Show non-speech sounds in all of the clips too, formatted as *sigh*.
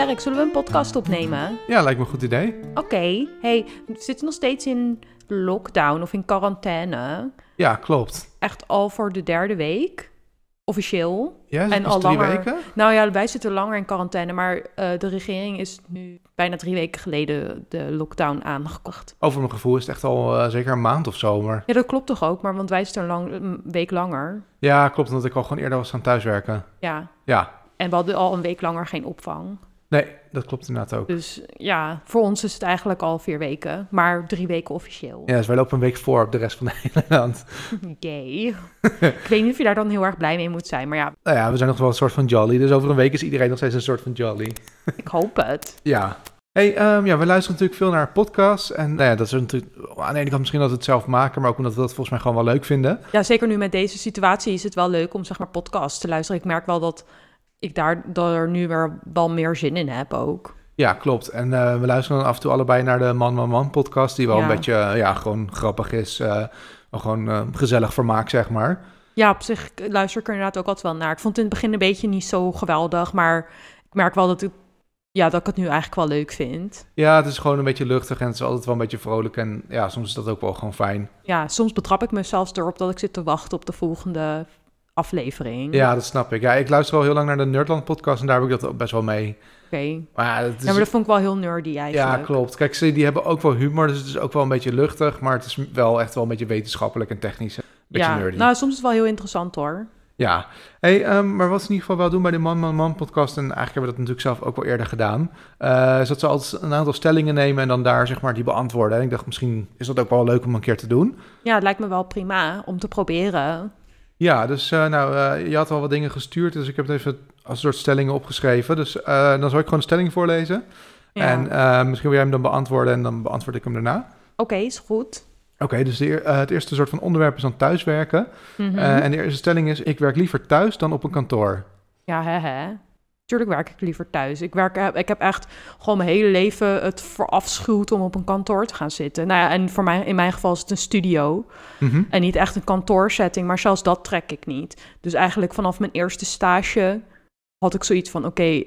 Derek, zullen we een podcast opnemen? Ja, lijkt me een goed idee. Oké. Hey, we zitten nog steeds in lockdown of in quarantaine. Ja, klopt. Echt al voor de derde week, officieel. Ja, En al drie langer. weken? Nou ja, wij zitten langer in quarantaine, maar eh, de regering is nu bijna drie weken geleden de lockdown aangekocht. Over mijn gevoel is het echt al eh, zeker een maand of zo. Maar Ja, dat klopt toch ook, maar want wij zitten lang, een week langer. ja, klopt. Omdat ik al gewoon eerder was gaan thuiswerken. Ja, Ja, en we hadden al een week langer geen opvang. Nee, dat klopt inderdaad ook. Dus ja, voor ons is het eigenlijk al vier weken, maar drie weken officieel. Ja, dus wij lopen een week voor op de rest van de *laughs* hele land. Yay. ik weet niet of je daar dan heel erg blij mee moet zijn, maar ja, Nou ja, we zijn nog wel een soort van jolly. Dus over een week is iedereen nog steeds een soort van jolly. ik hoop het. *laughs* Ja. Hey, ehm, ja, we luisteren natuurlijk veel naar podcasts. En nou ja, dat is natuurlijk aan de ene kant misschien dat we het zelf maken, maar ook omdat we dat volgens mij gewoon wel leuk vinden. Ja, zeker nu met deze situatie is het wel leuk om zeg maar podcasts te luisteren. Ik merk wel dat ik daar er nu weer wel meer zin in heb ook. Ja, klopt. En eh, we luisteren dan af en toe allebei naar de Man Man Man podcast, die wel Ja. een beetje, eh, ja, gewoon grappig is. wel gewoon gezellig vermaak, zeg maar. Ja, op zich luister ik er inderdaad ook altijd wel naar. Ik vond het in het begin een beetje niet zo geweldig, maar ik merk wel dat ik, ja, dat ik het nu eigenlijk wel leuk vind. Ja, het is gewoon een beetje luchtig en het is altijd wel een beetje vrolijk. En ja, soms is dat ook wel gewoon fijn. Ja, soms betrap ik mezelf erop dat ik zit te wachten op de volgende aflevering. Ja, dat snap ik. Ja, ik luister al heel lang naar de Nerdland podcast en daar heb ik dat ook best wel mee. Oké. Maar ja, is, Ja, maar dat vond ik wel heel nerdy eigenlijk. ja, klopt. Kijk, ze die hebben ook wel humor, dus het is ook wel een beetje luchtig. Maar het is wel echt wel een beetje wetenschappelijk en technisch. Een beetje ja, nerdy. nou, soms is het wel heel interessant hoor. Ja, hey, ehm, maar wat ze in ieder geval wel doen bij de Man Man Man podcast, en eigenlijk hebben we dat natuurlijk zelf ook wel eerder gedaan, eh, is dat ze altijd een aantal stellingen nemen en dan daar zeg maar die beantwoorden. En ik dacht, misschien is dat ook wel leuk om een keer te doen. Ja, het lijkt me wel prima om te proberen. Ja, dus eh, nou, eh, je had al wat dingen gestuurd, dus ik heb het even als een soort stellingen opgeschreven. Dus eh, dan zal ik gewoon de stelling voorlezen. Ja. En misschien wil jij hem dan beantwoorden en dan beantwoord ik hem daarna. Oké, is goed. Oké, dus de, het eerste soort van onderwerp is dan thuiswerken. Mhm. En de eerste stelling is, ik werk liever thuis dan op een kantoor. Ja, hè, hè. Tuurlijk werk ik liever thuis. Ik, werk, eh, ik heb echt gewoon mijn hele leven het verafschuwd om op een kantoor te gaan zitten. Nou ja, en voor mij, in mijn geval is het een studio. Mhm. En niet echt een kantoorsetting, maar zelfs dat trek ik niet. Dus eigenlijk vanaf mijn eerste stage had ik zoiets van: oké,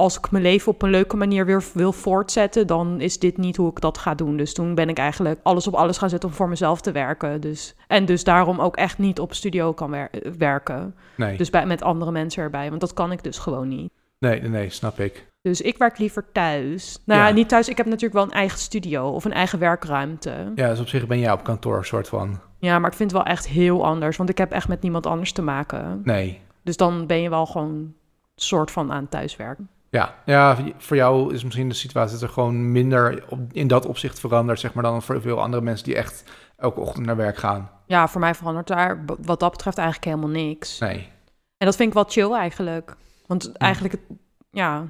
als ik mijn leven op een leuke manier weer wil voortzetten, dan is dit niet hoe ik dat ga doen. Dus toen ben ik eigenlijk alles op alles gaan zetten om voor mezelf te werken. Dus, en dus daarom ook echt niet op studio kan wer- werken. Nee. Dus bij, met andere mensen erbij, want dat kan ik dus gewoon niet. nee, nee, nee, snap ik. Dus ik werk liever thuis. Nou ja, niet thuis. Ik heb natuurlijk wel een eigen studio of een eigen werkruimte. Ja, dus op zich ben jij op kantoor, soort van. Ja, maar ik vind het wel echt heel anders, want ik heb echt met niemand anders te maken. Nee. Dus dan ben je wel gewoon soort van aan thuiswerken. Ja, ja, voor jou is misschien de situatie dat er gewoon minder op, in dat opzicht verandert, zeg maar, dan voor veel andere mensen die echt elke ochtend naar werk gaan. Ja, voor mij verandert daar wat dat betreft eigenlijk helemaal niks. Nee. En dat vind ik wel chill eigenlijk. Want eigenlijk, het- ja,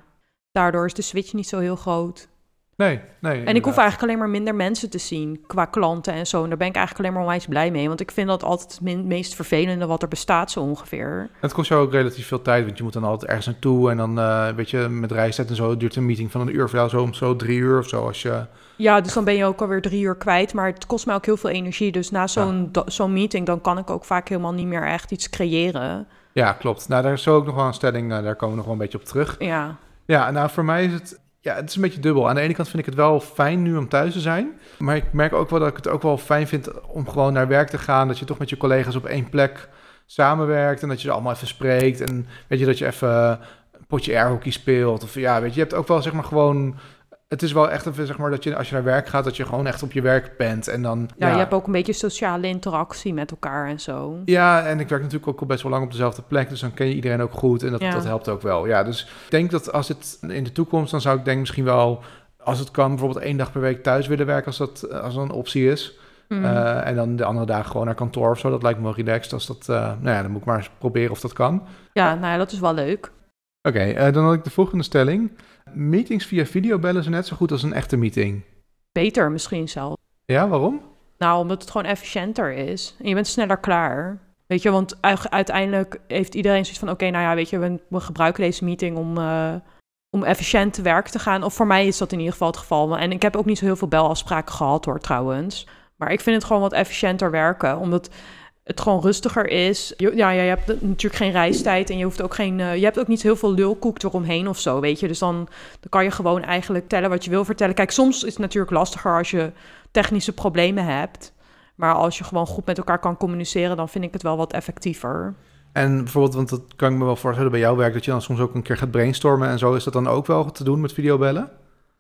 daardoor is de switch niet zo heel groot. Nee, nee. En ik hoef eigenlijk alleen maar minder mensen te zien qua klanten en zo. En daar ben ik eigenlijk alleen maar onwijs blij mee. Want ik vind dat altijd het meest vervelende wat er bestaat zo ongeveer. Het kost jou ook relatief veel tijd, want je moet dan altijd ergens naartoe en dan, eh weet je, met reistijd en zo duurt een meeting van een uur voor jou zo om zo drie uur of zo. Als je, Ja, dus dan ben je ook alweer drie uur kwijt. Maar het kost mij ook heel veel energie. Dus na zo'n zo'n meeting, dan kan ik ook vaak helemaal niet meer echt iets creëren. ja, klopt. Nou, daar is zo ook nog wel een stelling, eh, daar komen we nog wel een beetje op terug. Ja, Ja, nou voor mij is het, ja, het is een beetje dubbel. Aan de ene kant vind ik het wel fijn nu om thuis te zijn. Maar ik merk ook wel dat ik het ook wel fijn vind om gewoon naar werk te gaan. Dat je toch met je collega's op één plek samenwerkt. En dat je er allemaal even spreekt. En weet je, dat je even een potje airhockey speelt. Of ja, weet je, je hebt ook wel zeg maar gewoon... Het is wel echt even, zeg maar, dat je als je naar werk gaat, dat je gewoon echt op je werk bent. En dan, ja, je hebt ook een beetje sociale interactie met elkaar en zo. ja, en ik werk natuurlijk ook al best wel lang op dezelfde plek, dus dan ken je iedereen ook goed en dat, Ja. dat helpt ook wel. Ja, dus ik denk dat als het in de toekomst, dan zou ik denk misschien wel, als het kan, bijvoorbeeld één dag per week thuis willen werken als dat, als dat een optie is. Mhm. Eh, en dan de andere dagen gewoon naar kantoor of zo, dat lijkt me wel relaxed. Als dat, eh, nou ja, dan moet ik maar eens proberen of dat kan. ja, nou ja, dat is wel leuk. Oké, eh, dan had ik de volgende stelling. Meetings via videobellen zijn net zo goed als een echte meeting. Beter misschien zelf. Ja, waarom? Nou, omdat het gewoon efficiënter is. En je bent sneller klaar. Weet je, want uiteindelijk heeft iedereen zoiets van... oké, nou ja, weet je, we, we gebruiken deze meeting om, eh, om efficiënt te werk te gaan. Of voor mij is dat in ieder geval het geval. En ik heb ook niet zo heel veel belafspraken gehad hoor, trouwens. Maar ik vind het gewoon wat efficiënter werken. Omdat het gewoon rustiger is. Je, ja, ja, je hebt natuurlijk geen reistijd en je hoeft ook geen. Uh, je hebt ook niet heel veel lulkoek eromheen of zo, weet je. Dus dan, dan kan je gewoon eigenlijk tellen wat je wil vertellen. Kijk, soms is het natuurlijk lastiger als je technische problemen hebt. Maar als je gewoon goed met elkaar kan communiceren, dan vind ik het wel wat effectiever. En bijvoorbeeld, want dat kan ik me wel voorstellen bij jouw werk, dat je dan soms ook een keer gaat brainstormen en zo. Is dat dan ook wel te doen met videobellen?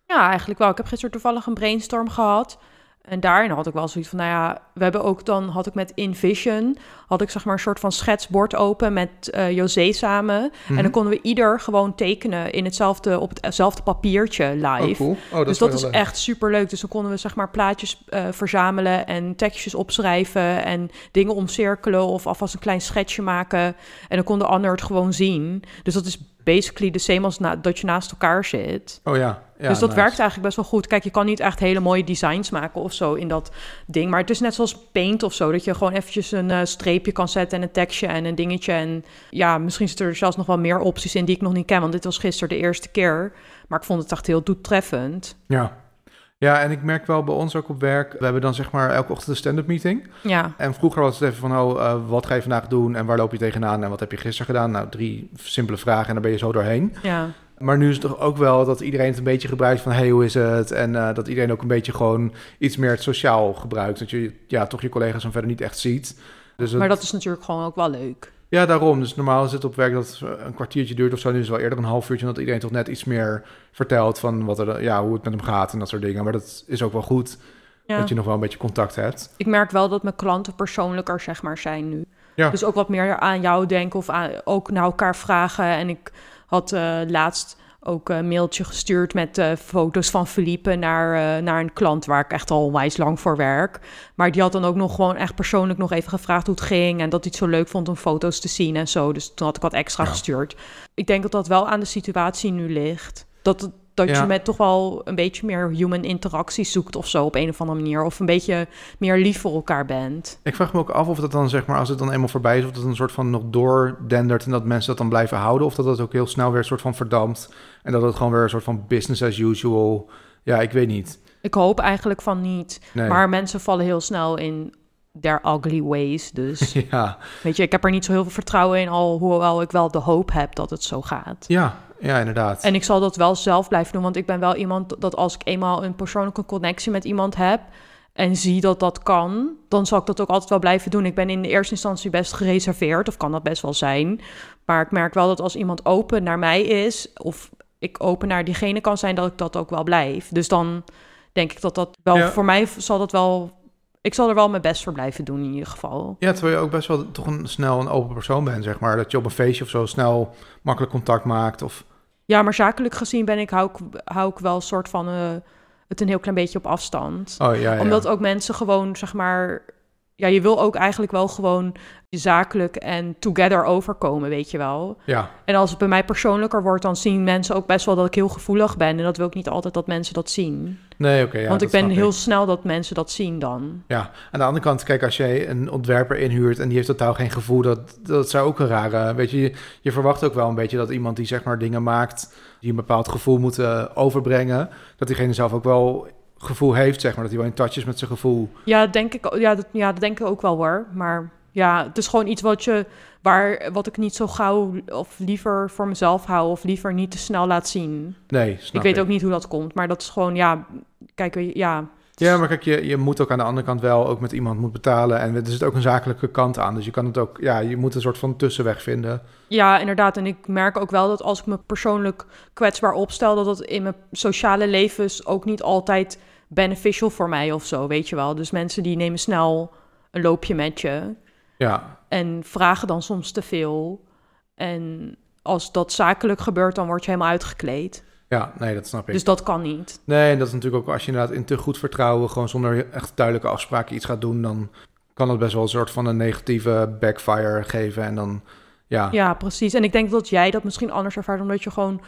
Ja, eigenlijk wel. Ik heb gisteren toevallig een brainstorm gehad. En daarin had ik wel zoiets van, nou ja, we hebben ook dan, had ik met InVision, had ik zeg maar een soort van schetsbord open met uh, José samen. En dan mhm. konden we ieder gewoon tekenen in hetzelfde, op hetzelfde papiertje live. Oh, cool. oh, dat dus dat is echt super leuk. Dus dan konden we zeg maar plaatjes uh, verzamelen en tekstjes opschrijven en dingen omcirkelen of alvast een klein schetsje maken. En dan kon de ander het gewoon zien. Dus dat is basically de same als na, dat je naast elkaar zit. Oh ja. Ja dus dat werkt eigenlijk best wel goed. Kijk, je kan niet echt hele mooie designs maken of zo in dat ding. Maar het is net zoals Paint of zo. Dat je gewoon eventjes een uh, streepje kan zetten en een tekstje en een dingetje. En ja, misschien zitten er zelfs nog wel meer opties in die ik nog niet ken. Want dit was gisteren de eerste keer. Maar ik vond het echt heel doeltreffend. Ja. Ja, en ik merk wel bij ons ook op werk, we hebben dan zeg maar elke ochtend een stand-up meeting. Ja. En vroeger was het even van, oh, uh, wat ga je vandaag doen en waar loop je tegenaan en wat heb je gisteren gedaan? Nou, drie simpele vragen en dan ben je zo doorheen. Ja. Maar nu is het toch ook wel dat iedereen het een beetje gebruikt van, hey, hoe is het? En uh, dat iedereen ook een beetje gewoon iets meer het sociaal gebruikt. Dat je ja, toch je collega's dan verder niet echt ziet. Dus maar dat is natuurlijk gewoon ook wel leuk. Ja, daarom. Dus normaal is het op werk dat een kwartiertje duurt of zo. Nu is het wel eerder een half uurtje, dat iedereen toch net iets meer vertelt van wat er, ja, hoe het met hem gaat en dat soort dingen. Maar dat is ook wel goed, dat je nog wel een beetje contact hebt. Ik merk wel dat mijn klanten persoonlijker, zeg maar, zijn nu. Ja. Dus ook wat meer aan jou denken of aan, ook naar elkaar vragen. En ik had uh, laatst ook een mailtje gestuurd met uh, foto's van Philippe naar, uh, naar een klant waar ik echt al onwijs lang voor werk. Maar die had dan ook nog gewoon echt persoonlijk nog even gevraagd hoe het ging. En dat hij het zo leuk vond om foto's te zien en zo. Dus toen had ik wat extra gestuurd. Ik denk dat dat wel aan de situatie nu ligt. Dat het dat je met toch wel een beetje meer human interactie zoekt of zo op een of andere manier. Of een beetje meer lief voor elkaar bent. Ik vraag me ook af of dat dan, zeg maar, als het dan eenmaal voorbij is, of dat een soort van nog doordendert en dat mensen dat dan blijven houden. Of dat dat ook heel snel weer een soort van verdampt. En dat het gewoon weer een soort van business as usual. Ja, ik weet niet. Ik hoop eigenlijk van niet. Maar mensen vallen heel snel in their ugly ways. Dus *laughs* ja. weet je, ik heb er niet zo heel veel vertrouwen in, al hoewel ik wel de hoop heb dat het zo gaat. Ja, ja, inderdaad. En ik zal dat wel zelf blijven doen, want ik ben wel iemand dat als ik eenmaal een persoonlijke connectie met iemand heb en zie dat dat kan, dan zal ik dat ook altijd wel blijven doen. Ik ben in de eerste instantie best gereserveerd, of kan dat best wel zijn. Maar ik merk wel dat als iemand open naar mij is, of ik open naar diegene kan zijn, dat ik dat ook wel blijf. Dus dan denk ik dat dat wel, voor mij zal dat wel ik zal er wel mijn best voor blijven doen in ieder geval. Ja, terwijl je ook best wel toch een snel een open persoon bent, zeg maar. Dat je op een feestje of zo snel makkelijk contact maakt. Of... Ja, maar zakelijk gezien ben ik, hou, ik, hou ik wel een soort van uh, het een heel klein beetje op afstand. Oh, ja, ja. Omdat ook mensen gewoon, zeg maar... Ja, je wil ook eigenlijk wel gewoon zakelijk en together overkomen, weet je wel. Ja. En als het bij mij persoonlijker wordt, dan zien mensen ook best wel dat ik heel gevoelig ben. En dat wil ik niet altijd dat mensen dat zien. Nee, oké. ja, Want ik ben heel snel dat mensen dat zien dan. Ja, aan de andere kant, kijk, als jij een ontwerper inhuurt en die heeft totaal geen gevoel, dat, dat zou ook een rare... Weet je, je verwacht ook wel een beetje dat iemand die zeg maar dingen maakt, die een bepaald gevoel moeten overbrengen, dat diegene zelf ook wel gevoel heeft, zeg maar. Dat hij wel in touch is met zijn gevoel. Ja, denk ik, ja, dat, ja, dat denk ik ook wel hoor. Maar ja, het is gewoon iets wat je waar wat ik niet zo gauw of liever voor mezelf hou of liever niet te snel laat zien. Nee, snap ik weet ook niet hoe dat komt, maar dat is gewoon ja, kijk, ja. Ja, maar kijk, je, je moet ook aan de andere kant wel ook met iemand moet betalen en er zit ook een zakelijke kant aan, dus je kan het ook, ja, je moet een soort van tussenweg vinden. Ja, inderdaad, en ik merk ook wel dat als ik me persoonlijk kwetsbaar opstel, dat dat in mijn sociale levens ook niet altijd beneficial voor mij of zo, weet je wel. Dus mensen die nemen snel een loopje met je. Ja. En vragen dan soms te veel. En als dat zakelijk gebeurt, dan word je helemaal uitgekleed. Ja, nee, dat snap ik. Dus dat kan niet. Nee, dat is natuurlijk ook als je inderdaad in te goed vertrouwen, gewoon zonder echt duidelijke afspraken iets gaat doen, dan kan het best wel een soort van een negatieve backfire geven. En dan, ja. Ja, precies. En ik denk dat jij dat misschien anders ervaart, omdat je gewoon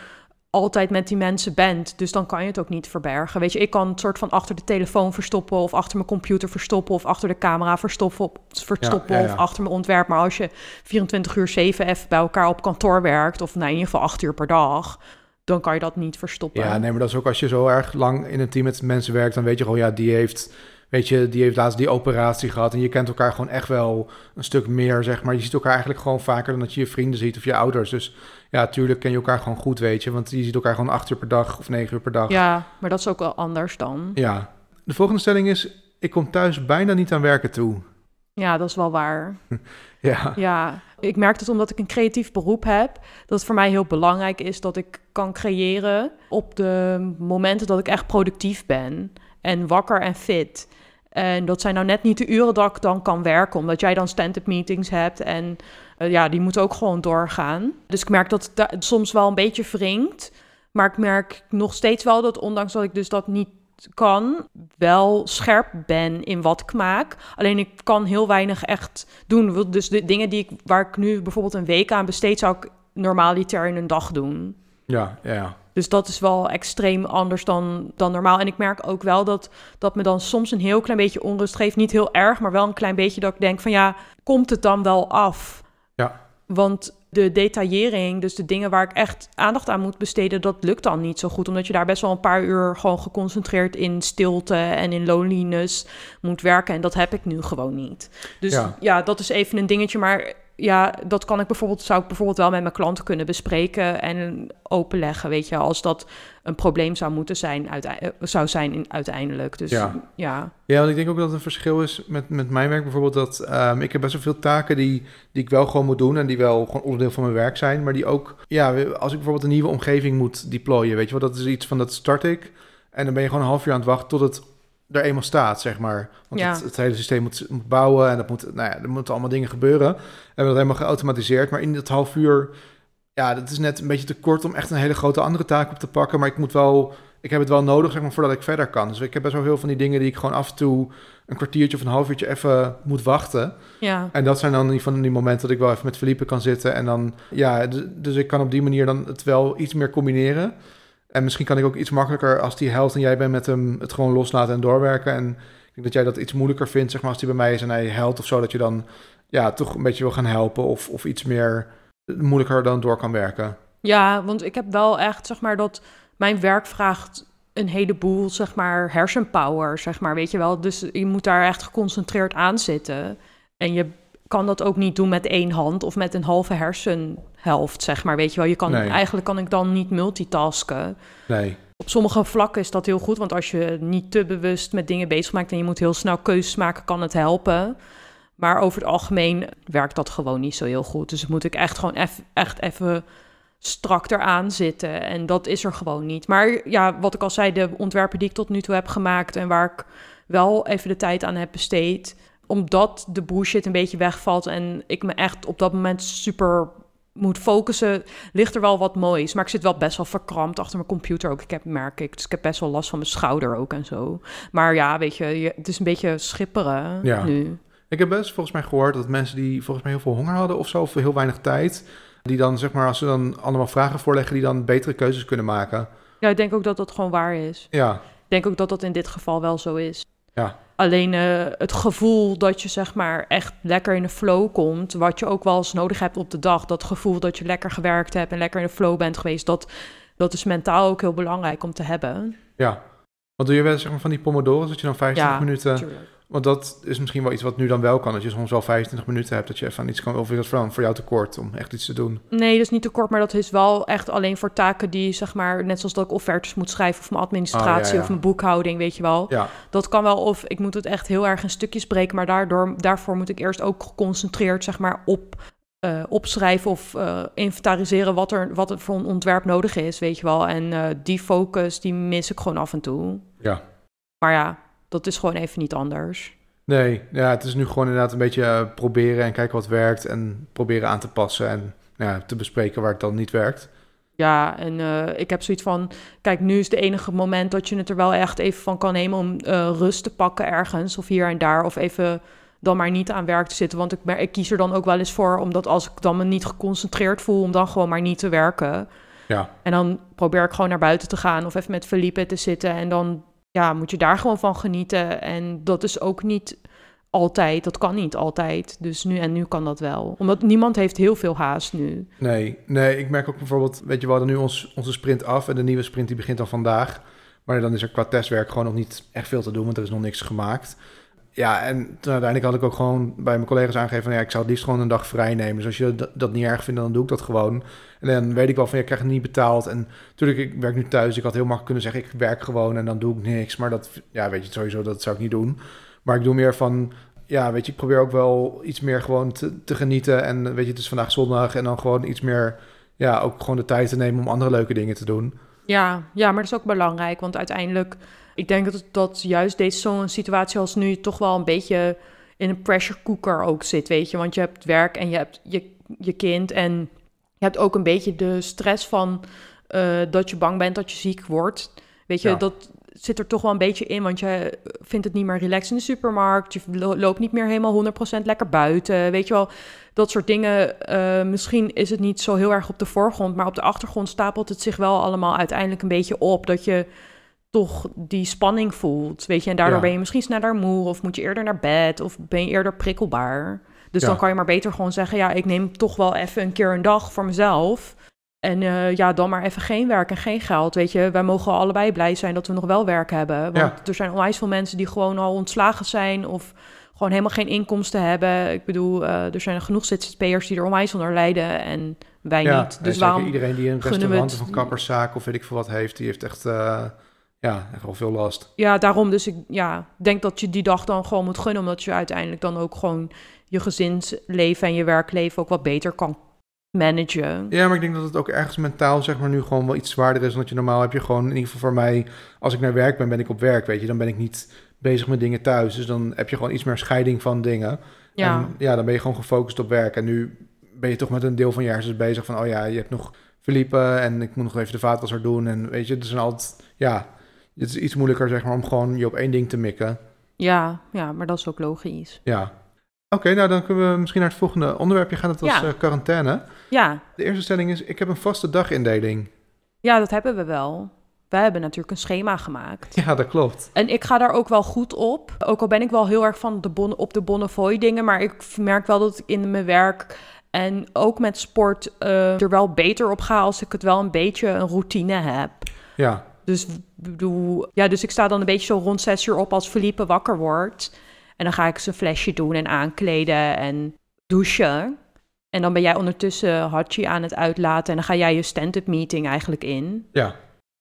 altijd met die mensen bent. Dus dan kan je het ook niet verbergen. Weet je, ik kan het soort van achter de telefoon verstoppen... of achter mijn computer verstoppen... of achter de camera verstoppen, verstoppen of achter mijn ontwerp. Maar als je 24 uur 7 even bij elkaar op kantoor werkt... of nou, in ieder geval 8 uur per dag... dan kan je dat niet verstoppen. Ja, nee, maar dat is ook als je zo erg lang in een team met mensen werkt... dan weet je gewoon, ja, die heeft weet je, die heeft laatst die operatie gehad en je kent elkaar gewoon echt wel een stuk meer, zeg maar. Je ziet elkaar eigenlijk gewoon vaker dan dat je je vrienden ziet of je ouders. Dus ja, tuurlijk ken je elkaar gewoon goed, weet je, want je ziet elkaar gewoon acht uur per dag of negen uur per dag. Ja, maar dat is ook wel anders dan. Ja. De volgende stelling is, ik kom thuis bijna niet aan werken toe. Ja, dat is wel waar. *laughs* Ja, Ja, ik merk het omdat ik een creatief beroep heb, dat het voor mij heel belangrijk is dat ik kan creëren op de momenten dat ik echt productief ben en wakker en fit. En dat zijn nou net niet de uren dat ik dan kan werken, omdat jij dan stand-up meetings hebt en eh, ja, die moeten ook gewoon doorgaan. Dus ik merk dat het soms wel een beetje wringt, maar ik merk nog steeds wel dat ondanks dat ik dus dat niet kan, wel scherp ben in wat ik maak. Alleen ik kan heel weinig echt doen. Dus de dingen die ik, waar ik nu bijvoorbeeld een week aan besteed, zou ik normaliter in een dag doen. ja, ja. Dus dat is wel extreem anders dan, dan normaal. En ik merk ook wel dat dat me dan soms een heel klein beetje onrust geeft. Niet heel erg, maar wel een klein beetje dat ik denk van ja, komt het dan wel af? Ja. Want de detaillering, dus de dingen waar ik echt aandacht aan moet besteden, dat lukt dan niet zo goed. Omdat je daar best wel een paar uur gewoon geconcentreerd in stilte en in loneliness moet werken. En dat heb ik nu gewoon niet. Dus Ja. ja, dat is even een dingetje. Maar ja, dat kan ik bijvoorbeeld, zou ik bijvoorbeeld wel met mijn klanten kunnen bespreken en openleggen. Weet je, als dat een probleem zou moeten zijn, uitei- zou zijn in, uiteindelijk. Dus Ja. ja. Ja, want ik denk ook dat het een verschil is met, met mijn werk bijvoorbeeld. Dat ehm, ik heb best wel veel taken die, die ik wel gewoon moet doen. En die wel gewoon onderdeel van mijn werk zijn. Maar die ook, ja, als ik bijvoorbeeld een nieuwe omgeving moet deployen. Weet je wel, dat is iets van dat start ik. En dan ben je gewoon een half uur aan het wachten tot het er eenmaal staat, zeg maar. Want Ja. het, het hele systeem moet, moet bouwen en dat moet, nou ja, er moeten allemaal dingen gebeuren. We hebben dat helemaal geautomatiseerd. Maar in dat half uur, ja, dat is net een beetje te kort om echt een hele grote andere taak op te pakken. Maar ik moet wel, ik heb het wel nodig, zeg maar, voordat ik verder kan. Dus ik heb best wel veel van die dingen die ik gewoon af en toe een kwartiertje of een half uurtje even moet wachten. Ja. En dat zijn dan die van die momenten dat ik wel even met Felipe kan zitten. En dan, ja, dus ik kan op die manier dan het wel iets meer combineren. En misschien kan ik ook iets makkelijker als die helpt en jij bent met hem het gewoon loslaten en doorwerken. En ik denk dat jij dat iets moeilijker vindt, zeg maar, als die bij mij is en hij helpt of zo. Dat je dan, ja, toch een beetje wil gaan helpen of, of iets meer moeilijker dan door kan werken. Ja, want ik heb wel echt, zeg maar, dat mijn werk vraagt een heleboel, zeg maar, hersenpower, zeg maar, weet je wel. Dus je moet daar echt geconcentreerd aan zitten. En je kan dat ook niet doen met één hand of met een halve hersenhelft, zeg maar, weet je wel. Je kan, Nee. Eigenlijk kan ik dan niet multitasken. Nee, Op sommige vlakken is dat heel goed, want als je niet te bewust met dingen bezig maakt en je moet heel snel keuzes maken, kan het helpen. Maar over het algemeen werkt dat gewoon niet zo heel goed. Dus moet ik echt gewoon eff- echt even strak eraan zitten. En dat is er gewoon niet. Maar ja, wat ik al zei, de ontwerpen die ik tot nu toe heb gemaakt en waar ik wel even de tijd aan heb besteed, omdat de bullshit een beetje wegvalt en ik me echt op dat moment super moet focussen, ligt er wel wat moois. Maar ik zit wel best wel verkrampt achter mijn computer ook. Ik heb, merk ik, dus ik heb best wel last van mijn schouder ook en zo. Maar ja, weet je, je- het is een beetje schipperen Ja. nu. Ik heb best volgens mij gehoord dat mensen die volgens mij heel veel honger hadden of zo, of heel weinig tijd, die dan zeg maar als ze dan allemaal vragen voorleggen, die dan betere keuzes kunnen maken. Ja, ik denk ook dat dat gewoon waar is. Ja, Ik denk ook dat dat in dit geval wel zo is. Ja. Alleen eh, het gevoel dat je zeg maar echt lekker in de flow komt, wat je ook wel eens nodig hebt op de dag, dat gevoel dat je lekker gewerkt hebt en lekker in de flow bent geweest, dat, dat is mentaal ook heel belangrijk om te hebben. ja. Wat doe je wel zeg maar van die pomodoro's, dat je dan 25 Ja, minuten... Tuurlijk. Want dat is misschien wel iets wat nu dan wel kan. Dat je soms wel 25 minuten hebt dat je even aan iets kan. Of is dat voor, voor jou te kort om echt iets te doen? Nee, dat is niet te kort, maar dat is wel echt alleen voor taken die, zeg maar, net zoals dat ik offertes moet schrijven of mijn administratie Oh, ja, ja. of mijn boekhouding, weet je wel. Ja, Dat kan wel, of ik moet het echt heel erg in stukjes breken, maar daardoor, daarvoor moet ik eerst ook geconcentreerd, zeg maar, op eh, opschrijven of eh, inventariseren wat er, wat er voor een ontwerp nodig is, weet je wel. En eh, die focus, die mis ik gewoon af en toe. ja. Maar ja, dat is gewoon even niet anders. Nee, ja, het is nu gewoon inderdaad een beetje eh, proberen en kijken wat werkt. En proberen aan te passen en nou ja, te bespreken waar het dan niet werkt. Ja, en eh, ik heb zoiets van, kijk, nu is het enige moment dat je het er wel echt even van kan nemen om eh, rust te pakken ergens of hier en daar. Of even dan maar niet aan werk te zitten. Want ik, ik kies er dan ook wel eens voor, omdat als ik dan me niet geconcentreerd voel, om dan gewoon maar niet te werken. Ja, En dan probeer ik gewoon naar buiten te gaan of even met Felipe te zitten. En dan ja, moet je daar gewoon van genieten. En dat is ook niet altijd, dat kan niet altijd. Dus nu en nu kan dat wel. Omdat niemand heeft heel veel haast nu. nee, nee, ik merk ook bijvoorbeeld, weet je, we hadden nu ons, onze sprint af en de nieuwe sprint die begint dan vandaag. Maar dan is er qua testwerk gewoon nog niet echt veel te doen, want er is nog niks gemaakt. Ja, en uiteindelijk had ik ook gewoon bij mijn collega's aangegeven van ja, ik zou het liefst gewoon een dag vrij nemen. Dus als je dat, niet erg vindt, dan doe ik dat gewoon. En dan weet ik wel van ja, ik krijg het niet betaald. En natuurlijk, ik werk nu thuis. Ik had heel makkelijk kunnen zeggen, ik werk gewoon en dan doe ik niks. Maar dat, ja, weet je, sowieso, dat zou ik niet doen. Maar ik doe meer van, ja, weet je, ik probeer ook wel iets meer gewoon te, te genieten. En weet je, het is vandaag zondag en dan gewoon iets meer, ja, ook gewoon de tijd te nemen om andere leuke dingen te doen. Ja, ja, maar dat is ook belangrijk, want uiteindelijk, ik denk dat, dat juist deze zo'n situatie als nu toch wel een beetje in een pressure cooker ook zit, weet je. Want je hebt werk en je hebt je, je kind en je hebt ook een beetje de stress van uh, dat je bang bent dat je ziek wordt. Weet je, Ja. dat zit er toch wel een beetje in, want je vindt het niet meer relaxed in de supermarkt. Je lo- loopt niet meer helemaal 100% lekker buiten. Weet je wel, dat soort dingen. eh, misschien is het niet zo heel erg op de voorgrond, maar op de achtergrond stapelt het zich wel allemaal uiteindelijk een beetje op. Dat je toch die spanning voelt. Weet je, en daardoor Ja. ben je misschien sneller moe, of moet je eerder naar bed, of ben je eerder prikkelbaar. Dus Ja. dan kan je maar beter gewoon zeggen: ja, ik neem toch wel even een keer een dag voor mezelf. En eh, ja, dan maar even geen werk en geen geld. Weet je, wij mogen allebei blij zijn dat we nog wel werk hebben. Want Ja. er zijn onwijs veel mensen die gewoon al ontslagen zijn of gewoon helemaal geen inkomsten hebben. Ik bedoel, eh, er zijn genoeg ZZP'ers die er onwijs onder lijden en wij niet. Dus waarom iedereen die een restaurant het- of een kapperszaak of weet ik veel wat heeft, die heeft echt, eh, ja, echt wel veel last. Ja, daarom dus ik ja, denk dat je die dag dan gewoon moet gunnen, omdat je uiteindelijk dan ook gewoon je gezinsleven en je werkleven ook wat beter kan managen. Ja, maar ik denk dat het ook ergens mentaal zeg maar nu gewoon wel iets zwaarder is. Omdat je normaal heb je gewoon, in ieder geval voor mij, als ik naar werk ben, ben ik op werk, weet je. Dan ben ik niet bezig met dingen thuis. Dus dan heb je gewoon iets meer scheiding van dingen. Ja, En ja, dan ben je gewoon gefocust op werk. En nu ben je toch met een deel van je hersens bezig van, oh ja, je hebt nog verliepen en ik moet nog even de vaatwasser doen. En weet je, is een altijd, ja, het is iets moeilijker zeg maar om gewoon je op één ding te mikken. ja, ja, maar dat is ook logisch. Ja. Oké, nou dan kunnen we misschien naar het volgende onderwerpje gaan. Dat was Ja. eh, quarantaine. Ja, De eerste stelling is, ik heb een vaste dagindeling. ja, dat hebben we wel. Wij hebben natuurlijk een schema gemaakt. Ja, dat klopt. En ik ga daar ook wel goed op. Ook al ben ik wel heel erg van de bon op de Bonnefoy dingen. Maar ik merk wel dat ik in mijn werk en ook met sport eh, er wel beter op ga als ik het wel een beetje een routine heb. Ja, Dus, bedoel, ja, dus ik sta dan een beetje zo rond zes uur op als Felipe wakker wordt. En dan ga ik zijn flesje doen en aankleden en douchen. En dan ben jij ondertussen Hachi aan het uitlaten. En dan ga jij je stand-up meeting eigenlijk in. ja,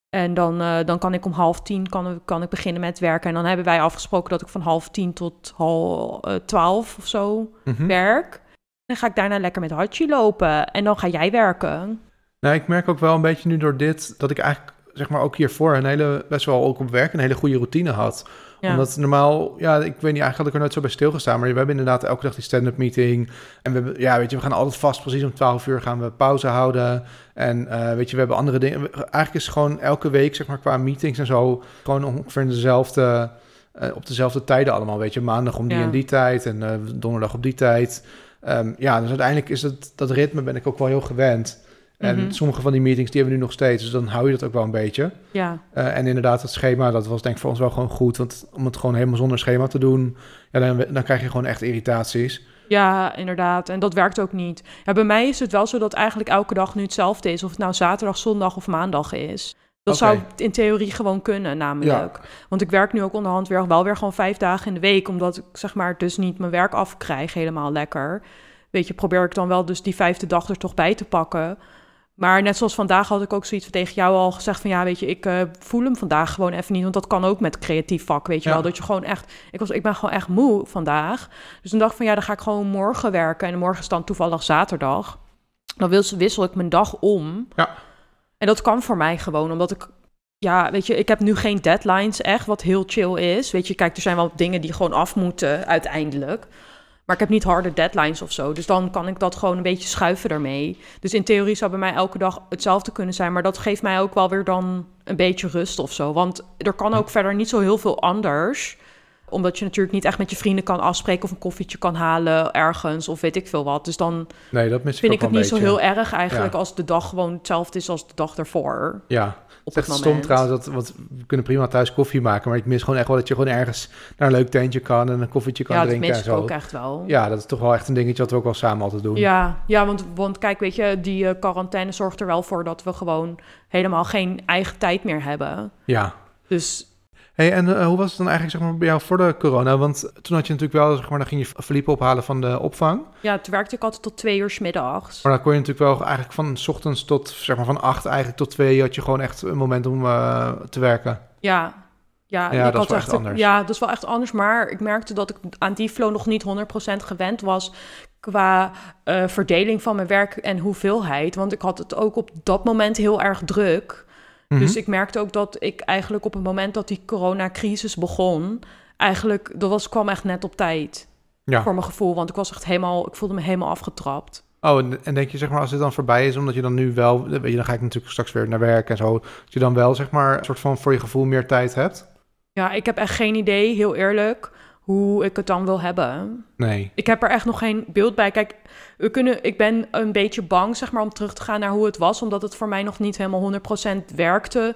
En dan, eh, dan kan ik om half tien kan, kan ik beginnen met werken. En dan hebben wij afgesproken dat ik van half tien tot half eh, twaalf of zo Mhm. werk. En dan ga ik daarna lekker met Hachi lopen. En dan ga jij werken. Nou, ik merk ook wel een beetje nu door dit dat ik eigenlijk zeg maar ook hiervoor een hele best wel ook op werk een hele goede routine had. Ja. Omdat normaal, ja, ik weet niet, eigenlijk had ik er nooit zo bij stilgestaan, maar we hebben inderdaad elke dag die stand-up meeting. En we hebben, ja, weet je, we gaan altijd vast, precies om 12 uur gaan we pauze houden. En eh, weet je, we hebben andere dingen. Eigenlijk is het gewoon elke week, zeg maar, qua meetings en zo, gewoon ongeveer dezelfde, eh, op dezelfde tijden allemaal. Weet je, maandag om die Ja. en die tijd en eh, donderdag op die tijd. Ehm, ja, dus uiteindelijk is het, dat ritme ben ik ook wel heel gewend. En Mhm. sommige van die meetings die hebben we nu nog steeds, dus dan hou je dat ook wel een beetje. Ja, Eh, en inderdaad, het schema, dat was denk ik voor ons wel gewoon goed. Want om het gewoon helemaal zonder schema te doen, ja, dan, dan krijg je gewoon echt irritaties. Ja, inderdaad. En dat werkt ook niet. Ja, bij mij is het wel zo dat eigenlijk elke dag nu hetzelfde is. Of het nou zaterdag, zondag of maandag is. Dat zou in theorie gewoon kunnen, namelijk. Want ik werk nu ook onderhand weer, wel weer gewoon vijf dagen in de week. Omdat ik zeg maar dus niet mijn werk afkrijg helemaal lekker. Weet je, probeer ik dan wel dus die vijfde dag er toch bij te pakken. Maar net zoals vandaag had ik ook zoiets tegen jou al gezegd van ja, weet je, ik eh, voel hem vandaag gewoon even niet. Want dat kan ook met creatief vak, weet je Ja. wel. Dat je gewoon echt, ik, was, ik ben gewoon echt moe vandaag. Dus toen dacht ik van ja, dan ga ik gewoon morgen werken. En morgen is dan toevallig zaterdag. Dan wissel, wissel ik mijn dag om. Ja. En dat kan voor mij gewoon, omdat ik... Ja, weet je, ik heb nu geen deadlines echt, wat heel chill is. Weet je, kijk, er zijn wel dingen die gewoon af moeten uiteindelijk. Maar ik heb niet harde deadlines of zo. Dus dan kan ik dat gewoon een beetje schuiven ermee. Dus in theorie zou bij mij elke dag hetzelfde kunnen zijn. Maar dat geeft mij ook wel weer dan een beetje rust of zo. Want er kan ook verder niet zo heel veel anders. Omdat je natuurlijk niet echt met je vrienden kan afspreken... of een koffietje kan halen ergens of weet ik veel wat. Dus dan Nee, dat mis ik vind ik het niet zo heel erg eigenlijk... Ja. als de dag gewoon hetzelfde is als de dag ervoor. Ja, Op het is echt stom trouwens, dat, want we kunnen prima thuis koffie maken. Maar ik mis gewoon echt wel dat je gewoon ergens naar een leuk tentje kan... en een koffietje kan Ja, dat drinken mis ik ook echt wel. Ja, dat is toch wel echt een dingetje wat we ook wel samen altijd doen. Ja, ja want, want kijk, weet je, die eh, quarantaine zorgt er wel voor dat we gewoon helemaal geen eigen tijd meer hebben. Ja. Dus Hey, en eh, hoe was het dan eigenlijk zeg maar, bij jou voor de corona? Want toen had je natuurlijk wel, zeg maar, dan ging je verliepen ophalen van de opvang. ja, toen werkte ik altijd tot twee uur 's middags. Maar dan kon je natuurlijk wel eigenlijk van 's ochtends tot, zeg maar, van acht eigenlijk tot twee had je gewoon echt een moment om eh, te werken. Ja, ja, dat is had wel echt anders. Ja, dat is wel echt anders. Maar ik merkte dat ik aan die flow nog niet 100% gewend was qua eh, verdeling van mijn werk en hoeveelheid. Want ik had het ook op dat moment heel erg druk. Mhm. Dus ik merkte ook dat ik eigenlijk op het moment dat die coronacrisis begon, eigenlijk, dat was, kwam echt net op tijd ja. voor mijn gevoel. Want ik was echt helemaal, ik voelde me helemaal afgetrapt. Oh, en, en denk je, zeg maar, als dit dan voorbij is, omdat je dan nu wel, weet je, dan ga ik natuurlijk straks weer naar werk en zo, dat je dan wel, zeg maar, een soort van voor je gevoel meer tijd hebt? Ja, ik heb echt geen idee, heel eerlijk, hoe ik het dan wil hebben. Nee. Ik heb er echt nog geen beeld bij. Kijk, we kunnen, ik ben een beetje bang zeg maar, om terug te gaan naar hoe het was, omdat het voor mij nog niet helemaal 100% werkte.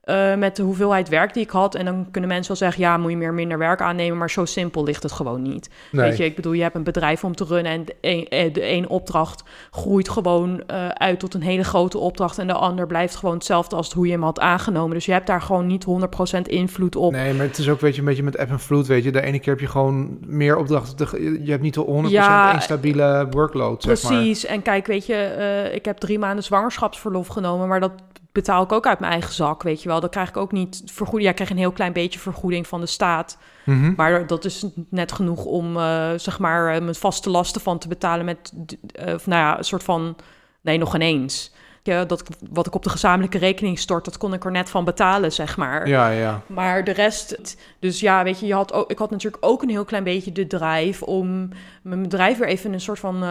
Eh, met de hoeveelheid werk die ik had. En dan kunnen mensen wel zeggen: ja, moet je meer minder werk aannemen. Maar zo simpel ligt het gewoon niet. nee. Weet je, ik bedoel, je hebt een bedrijf om te runnen. En de een, eh, de een opdracht groeit gewoon eh, uit tot een hele grote opdracht. En de ander blijft gewoon hetzelfde als hoe je hem had aangenomen. Dus je hebt daar gewoon niet 100% invloed op. Nee, maar het is ook weet je, een beetje met ebb en vloed, weet je. De ene keer heb je gewoon meer opdrachten. te- Je hebt niet de 100% Ja, één stabiele workload, zeg maar. Precies. En kijk, weet je, ik heb drie maanden zwangerschapsverlof genomen, maar dat betaal ik ook uit mijn eigen zak, weet je wel. Dan krijg ik ook niet vergoeding. Ja, ik krijg een heel klein beetje vergoeding van de staat. Mhm. Maar dat is net genoeg om, eh, zeg maar, eh, mijn vaste lasten van te betalen met, eh, nou ja, een soort van, nee, nog ineens. Ja, dat, wat ik op de gezamenlijke rekening stort, dat kon ik er net van betalen, zeg maar. Ja, ja. Maar de rest, dus ja, weet je, je had ook, ik had natuurlijk ook een heel klein beetje de drive om mijn bedrijf weer even een soort van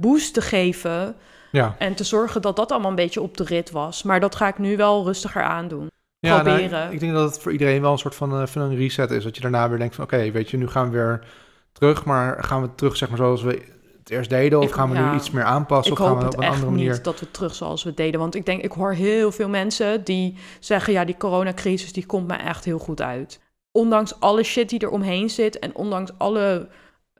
boost te geven. Ja, En te zorgen dat dat allemaal een beetje op de rit was. Maar dat ga ik nu wel rustiger aandoen. ja nou, Proberen. ik denk dat het voor iedereen wel een soort van, eh, van een reset is. Dat je daarna weer denkt van, oké, weet je, nu gaan we weer terug. Maar gaan we terug, zeg maar, zoals we het eerst deden? Of Ik- gaan we ja. nu iets meer aanpassen? of gaan we op een andere manier? niet dat we terug zoals we het deden. Want ik denk, ik hoor heel veel mensen die zeggen... ja, die coronacrisis die komt me echt heel goed uit. Ondanks alle shit die er omheen zit... en ondanks alle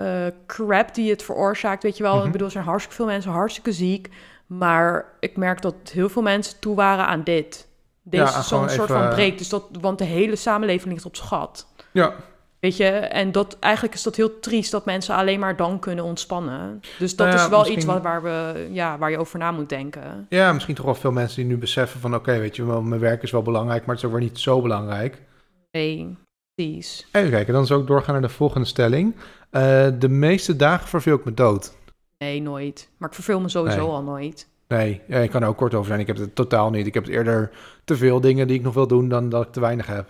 eh, crap die het veroorzaakt, weet je wel. Mhm. Ik bedoel, er zijn hartstikke veel mensen hartstikke ziek. Maar ik merk dat heel veel mensen toe waren aan dit. Deze Ja, zo'n soort even- van break. Dus dat, want de hele samenleving ligt op schat. Ja, Weet je, en dat, eigenlijk is dat heel triest dat mensen alleen maar dan kunnen ontspannen. Dus dat Nou ja, is wel misschien- iets waar, waar, we, ja, waar je over na moet denken. ja, misschien toch wel veel mensen die nu beseffen van, oké, weet je, mijn werk is wel belangrijk, maar het is ook weer niet zo belangrijk. Nee, precies. Even kijken, dan zou ik doorgaan naar de volgende stelling. Eh, de meeste dagen verveel ik me dood. Nee, nooit. Maar ik verveel me sowieso Nee. al nooit. Nee, ja, ik kan er ook kort over zijn. Ik heb het totaal niet. Ik heb het eerder te veel dingen die ik nog wil doen dan dat ik te weinig heb.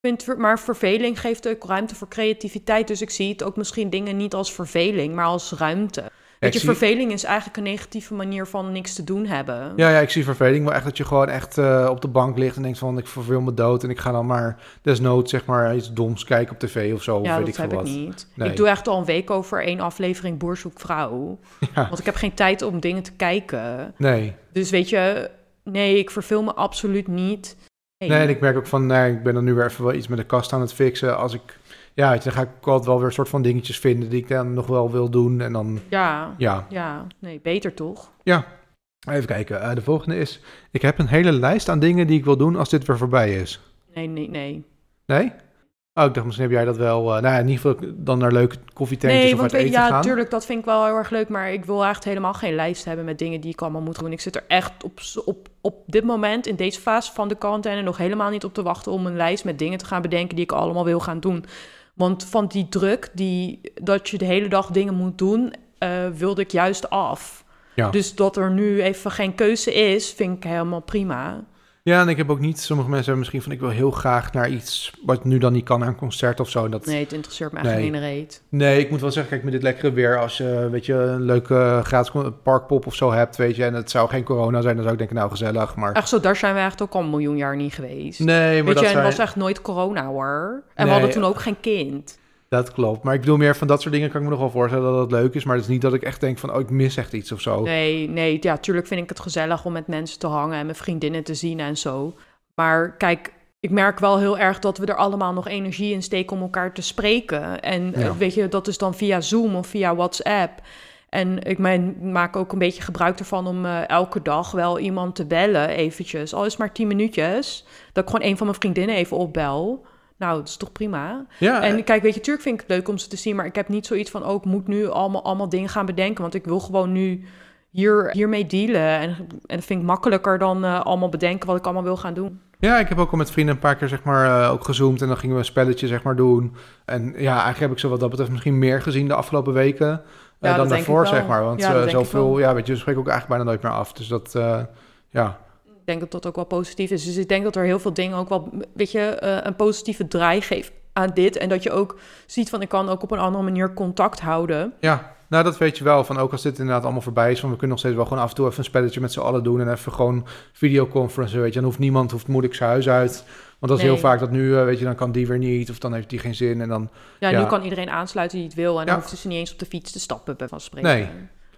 Ik vind, maar verveling geeft ook ruimte voor creativiteit. Dus ik zie het ook misschien dingen niet als verveling, maar als ruimte. Weet je, zie- verveling is eigenlijk een negatieve manier van niks te doen hebben. Ja, ja, ik zie verveling, maar echt dat je gewoon echt eh, op de bank ligt en denkt van ik verveel me dood en ik ga dan maar desnoods zeg maar iets doms kijken op tv of zo, of Ja, weet dat ik heb ik niet. Nee. Ik doe echt al een week over één aflevering Boer zoekt vrouw. *laughs* Ja. Want ik heb geen tijd om dingen te kijken. Nee. Dus weet je, nee, ik verveel me absoluut niet. nee, en ik merk ook van, nee, ik ben dan nu weer even wel iets met de kast aan het fixen. Als ik, ja, dan ga ik altijd wel weer een soort van dingetjes vinden die ik dan nog wel wil doen. En dan, Ja, ja, ja, nee, beter toch? even kijken. Eh, de volgende is, ik heb een hele lijst aan dingen die ik wil doen als dit weer voorbij is. Nee, nee, nee. Nee? Oh, ik dacht misschien heb jij dat wel, eh, nou ja, in ieder geval dan naar leuke koffietentjes Nee, of want uit eten ja, gaan. tuurlijk, dat vind ik wel heel erg leuk. Maar ik wil echt helemaal geen lijst hebben met dingen die ik allemaal moet doen. Ik zit er echt op, op, op dit moment, in deze fase van de quarantaine, nog helemaal niet op te wachten om een lijst met dingen te gaan bedenken die ik allemaal wil gaan doen. Want van die druk, die, dat je de hele dag dingen moet doen, eh, wilde ik juist af. Ja. Dus dat er nu even geen keuze is, vind ik helemaal prima. Ja, en ik heb ook niet, sommige mensen hebben misschien van ik wil heel graag naar iets wat nu dan niet kan, naar een concert of zo. Dat, nee. Nee, het interesseert me echt Nee. reet. ik moet wel zeggen, kijk, met dit lekkere weer, als je, weet je, een leuke gratis con- parkpop of zo hebt, weet je, en het zou geen corona zijn, dan zou ik denken, nou, gezellig, maar... Echt zo, daar zijn we echt ook al een miljoen jaar niet geweest. Nee, maar Weet dat, je, en zijn, was echt nooit corona hoor. En Nee. we hadden toen ook geen kind. Dat klopt. Maar ik bedoel meer van dat soort dingen kan ik me nog wel voorstellen dat het leuk is, maar het is niet dat ik echt denk van, oh, ik mis echt iets of zo. Nee, nee, ja, tuurlijk vind ik het gezellig om met mensen te hangen en mijn vriendinnen te zien en zo. Maar kijk, ik merk wel heel erg dat we er allemaal nog energie in steken om elkaar te spreken. En eh, Ja. weet je, dat is dan via Zoom of via WhatsApp. En ik mijn, maak ook een beetje gebruik ervan om eh, elke dag wel iemand te bellen, eventjes. Al is maar tien minuutjes. Dat ik gewoon een van mijn vriendinnen even opbel. Nou, dat is toch prima. Ja, En kijk, weet je, tuurlijk vind ik het leuk om ze te zien, maar ik heb niet zoiets van, oh, ik moet nu allemaal, allemaal dingen gaan bedenken, want ik wil gewoon nu hier, hiermee dealen. En, en dat vind ik makkelijker dan eh, allemaal bedenken wat ik allemaal wil gaan doen. Ja, ik heb ook al met vrienden een paar keer zeg maar eh, ook gezoomd en dan gingen we een spelletje zeg maar doen. En ja, eigenlijk heb ik zo wat dat betreft misschien meer gezien de afgelopen weken eh, Ja, dan ik daarvoor zeg maar. Want Ja, eh, ik zoveel, ja, weet je, we spreken ook eigenlijk bijna nooit meer af. Dus dat, eh, ja. Denk dat dat ook wel positief is. Dus ik denk dat er heel veel dingen ook wel, weet je, eh, een positieve draai geeft aan dit. En dat je ook ziet van, ik kan ook op een andere manier contact houden. Ja, nou dat weet je wel. Van ook als dit inderdaad allemaal voorbij is, van we kunnen nog steeds wel gewoon af en toe even een spelletje met z'n allen doen en even gewoon videoconference, weet je. Dan hoeft niemand, hoeft moeilijk zijn huis uit. Want dat is Nee. heel vaak dat nu, eh, weet je, dan kan die weer niet of dan heeft die geen zin en dan... Ja, Ja. nu kan iedereen aansluiten die het wil. En dan Ja. hoeft ze niet eens op de fiets te stappen, bij van spreken. Nee.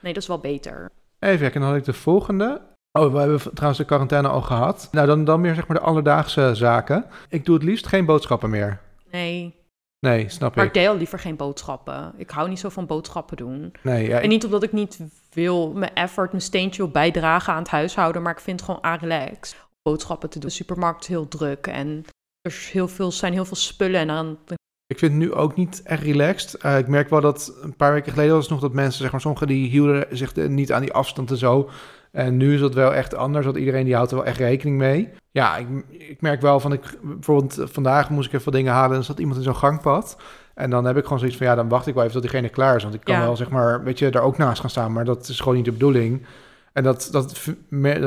Nee, dat is wel beter. Even kijken, dan had ik de volgende. Oh, we hebben trouwens de quarantaine al gehad. Nou, dan, dan meer zeg maar de alledaagse zaken. Ik doe het liefst geen boodschappen meer. Nee, Nee, snap maar ik ik. deel liever geen boodschappen. Ik hou niet zo van boodschappen doen. Nee, ja, En niet omdat ik niet wil, mijn effort, mijn steentje wil bijdragen aan het huishouden, maar ik vind het gewoon relax boodschappen te doen. De supermarkt is heel druk en er heel veel, zijn heel veel spullen en dan Ik vind het nu ook niet echt relaxed. Eh, ik merk wel dat een paar weken geleden was nog dat mensen, zeg maar, sommigen die hielden zich niet aan die afstand en zo. En nu is dat wel echt anders, want iedereen die houdt er wel echt rekening mee. Ja, ik, ik merk wel van, ik, bijvoorbeeld eh, vandaag moest ik even wat dingen halen en er zat iemand in zo'n gangpad. En dan heb ik gewoon zoiets van, ja, dan wacht ik wel even tot diegene klaar is. Want ik kan Ja. wel, zeg maar, weet je, daar ook naast gaan staan, maar dat is gewoon niet de bedoeling. En dat, dat-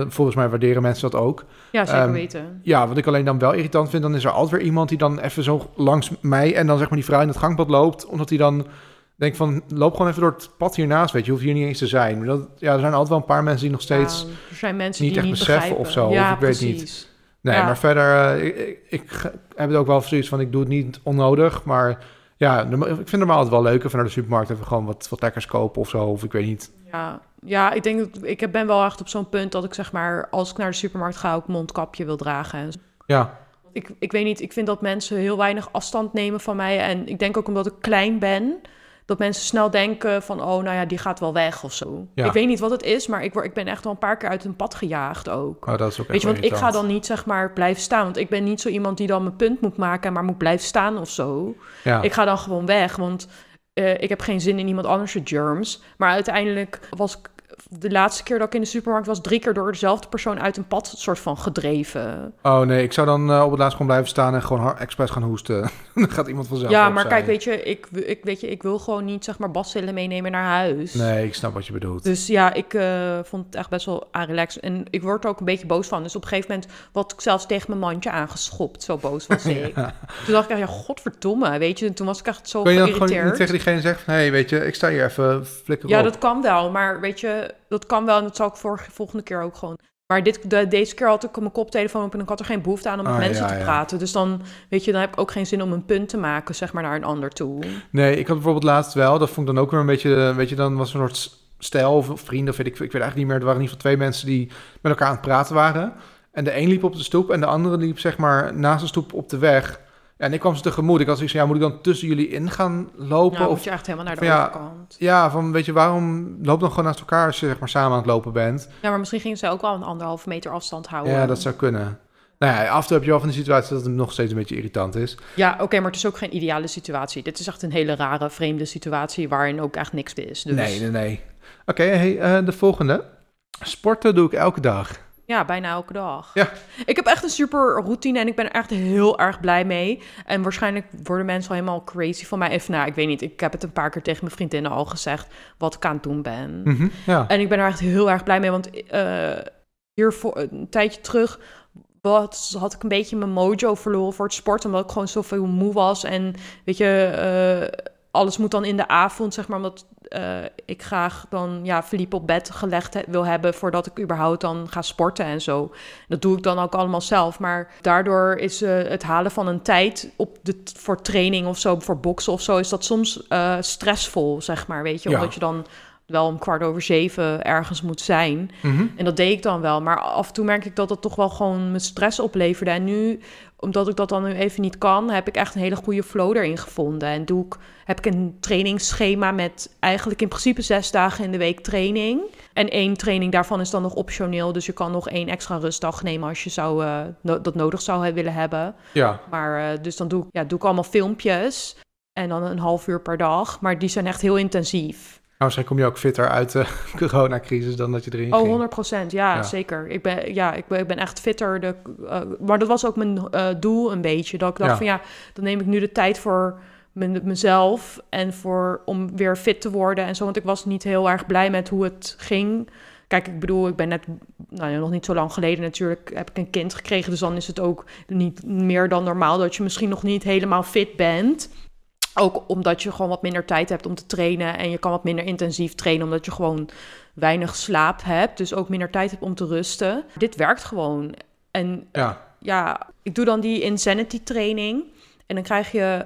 volgens mij waarderen mensen dat ook. ja, zeker Ehm, weten. Ja, wat ik alleen dan wel irritant vind, dan is er altijd weer iemand die dan even zo langs mij en dan zeg maar die vrouw in het gangpad loopt, omdat hij dan denkt van, loop gewoon even door het pad hiernaast, weet je, je hoeft hier niet eens te zijn. Dat, ja, er zijn altijd wel een paar mensen die nog steeds, Ja, er zijn mensen niet die echt niet beseffen begrijpen. of zo, Ja, of ik weet niet. nee, ja. maar verder, eh, ik, ik, heb het ook wel zoiets van, ik doe het niet onnodig, maar ja, ik vind het normaal altijd wel leuk even naar de supermarkt even gewoon wat, wat lekkers kopen of zo, of ik weet niet. Ja, ja, ik denk dat ik ben wel echt op zo'n punt dat ik zeg maar als ik naar de supermarkt ga ook mondkapje wil dragen. en zo. Ja, Ik, ik weet niet, ik vind dat mensen heel weinig afstand nemen van mij en ik denk ook omdat ik klein ben. Dat mensen snel denken van, oh, nou ja, die gaat wel weg of zo. Ja. Ik weet niet wat het is, maar ik, word, ik ben echt wel een paar keer uit een pad gejaagd ook. oh, dat is ook Weet je, want ik ga dan niet zeg maar blijven staan. Want ik ben niet zo iemand die dan mijn punt moet maken, maar moet blijven staan of zo. Ja. Ik ga dan gewoon weg, want eh, ik heb geen zin in iemand anders' germs. Maar uiteindelijk was ik de laatste keer dat ik in de supermarkt was, drie keer door dezelfde persoon uit een pad soort van gedreven. Oh nee, ik zou dan eh, op het laatst gewoon blijven staan en gewoon har- expres gaan hoesten. *laughs* dan gaat iemand vanzelf ja, opzij. maar kijk, weet je, ik, ik, weet je, ik wil gewoon niet zeg maar bascillen meenemen naar huis. Nee, ik snap wat je bedoelt. Dus ja, ik eh, vond het echt best wel relaxed. En ik word er ook een beetje boos van. Dus op een gegeven moment word ik zelfs tegen mijn mandje aangeschopt. Zo boos was *laughs* ik. Ja. Toen dacht ik echt, ja, godverdomme, weet je. En toen was ik echt zo Kun je dan gewoon geïrriteerd. tegen diegene zeggen hé, hey, weet je, ik sta hier even flikker Ja, op. dat kan wel. Maar weet je, dat kan wel. En dat zal ik voor, volgende keer ook gewoon. Maar dit, de, deze keer had ik mijn koptelefoon op en ik had er geen behoefte aan om met Ah, mensen ja, te ja. praten. Dus dan, weet je, dan heb ik ook geen zin om een punt te maken, zeg maar, naar een ander toe. Nee, ik had bijvoorbeeld laatst wel... dat vond ik dan ook weer een beetje... eh, weet je, dan was er een soort stijl of vrienden... of weet ik, ik weet eigenlijk niet meer. Er waren in ieder geval twee mensen die met elkaar aan het praten waren. En de een liep op de stoep en de andere liep zeg maar naast de stoep op de weg. Ja, en ik kwam ze tegemoet. Ik had zoiets van, ja, moet ik dan tussen jullie in gaan lopen? Nou, of moet je echt helemaal naar de Ja. overkant. Ja, van weet je, waarom loop dan gewoon naast elkaar als je zeg maar samen aan het lopen bent? Ja, maar misschien gingen ze ook wel een anderhalve meter afstand houden. Ja, dat zou kunnen. Nou ja, af en toe heb je wel van die situatie dat het nog steeds een beetje irritant is. Ja, oké, maar het is ook geen ideale situatie. Dit is echt een hele rare, vreemde situatie waarin ook echt niks is. Dus Nee, nee, nee. Oké, hey, eh, de volgende. Sporten doe ik elke dag. Ja, bijna elke dag. Ja. Ik heb echt een super routine en ik ben er echt heel erg blij mee. En waarschijnlijk worden mensen al helemaal crazy van mij. Even, nou, ik weet niet, ik heb het een paar keer tegen mijn vriendinnen al gezegd wat ik aan het doen ben. Mhm, ja. En ik ben er echt heel erg blij mee, want eh hier voor een tijdje terug wat, had ik een beetje mijn mojo verloren voor het sporten, omdat ik gewoon zoveel moe was. En weet je, eh, alles moet dan in de avond, zeg maar, omdat eh, ik graag dan ja, verliep op bed gelegd he- wil hebben voordat ik überhaupt dan ga sporten en zo. Dat doe ik dan ook allemaal zelf, maar daardoor is eh, het halen van een tijd op de, voor training of zo, voor boksen of zo, is dat soms eh, stressvol, zeg maar, weet je, Ja. omdat je dan wel om kwart over zeven ergens moet zijn. Mhm. En dat deed ik dan wel. Maar af en toe merk ik dat het toch wel gewoon me stress opleverde. En nu, omdat ik dat dan nu even niet kan, heb ik echt een hele goede flow erin gevonden. En doe ik, heb ik een trainingsschema met eigenlijk in principe zes dagen in de week training. En één training daarvan is dan nog optioneel. Dus je kan nog één extra rustdag nemen als je zou, eh, no- dat nodig zou willen hebben. Ja, Maar eh, dus dan doe ik, ja, doe ik allemaal filmpjes. En dan een half uur per dag. Maar die zijn echt heel intensief. Nou, misschien kom je ook fitter uit de *laughs* coronacrisis dan dat je erin Oh, ging. 100 procent. Ja, Ja. zeker. Ik ben, ja, ik ben, ik ben echt fitter. De, eh, maar dat was ook mijn eh, doel een beetje. Dat ik dacht Ja. van ja, dan neem ik nu de tijd voor mijn, mezelf. En voor, om weer fit te worden en zo. Want ik was niet heel erg blij met hoe het ging. Kijk, ik bedoel, ik ben net, nou ja, nog niet zo lang geleden natuurlijk, heb ik een kind gekregen. Dus dan is het ook niet meer dan normaal dat je misschien nog niet helemaal fit bent. Ook omdat je gewoon wat minder tijd hebt om te trainen. En je kan wat minder intensief trainen, omdat je gewoon weinig slaap hebt. Dus ook minder tijd hebt om te rusten. Dit werkt gewoon. En Ja, ja, ik doe dan die insanity training. En dan krijg je,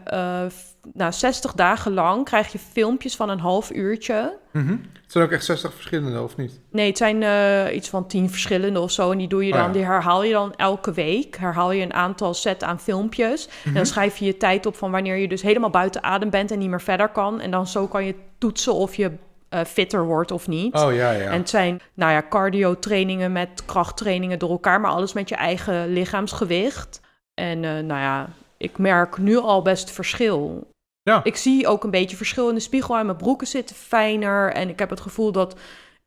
f- nou, 60 dagen lang krijg je filmpjes van een half uurtje. Mhm. Het zijn ook echt 60 verschillende, of niet? Nee, het zijn eh, iets van tien verschillende of zo. En die doe je Oh dan, ja. die herhaal je dan elke week. Herhaal je een aantal set aan filmpjes. En Mhm. dan schrijf je je tijd op van wanneer je dus helemaal buiten adem bent en niet meer verder kan. En dan zo kan je toetsen of je eh, fitter wordt of niet. Oh ja, ja. En het zijn, nou ja, cardio trainingen met krachttrainingen door elkaar, maar alles met je eigen lichaamsgewicht. En nou ja, ik merk nu al best verschil. Ja. Ik zie ook een beetje verschil in de spiegel en mijn broeken zitten fijner. En ik heb het gevoel dat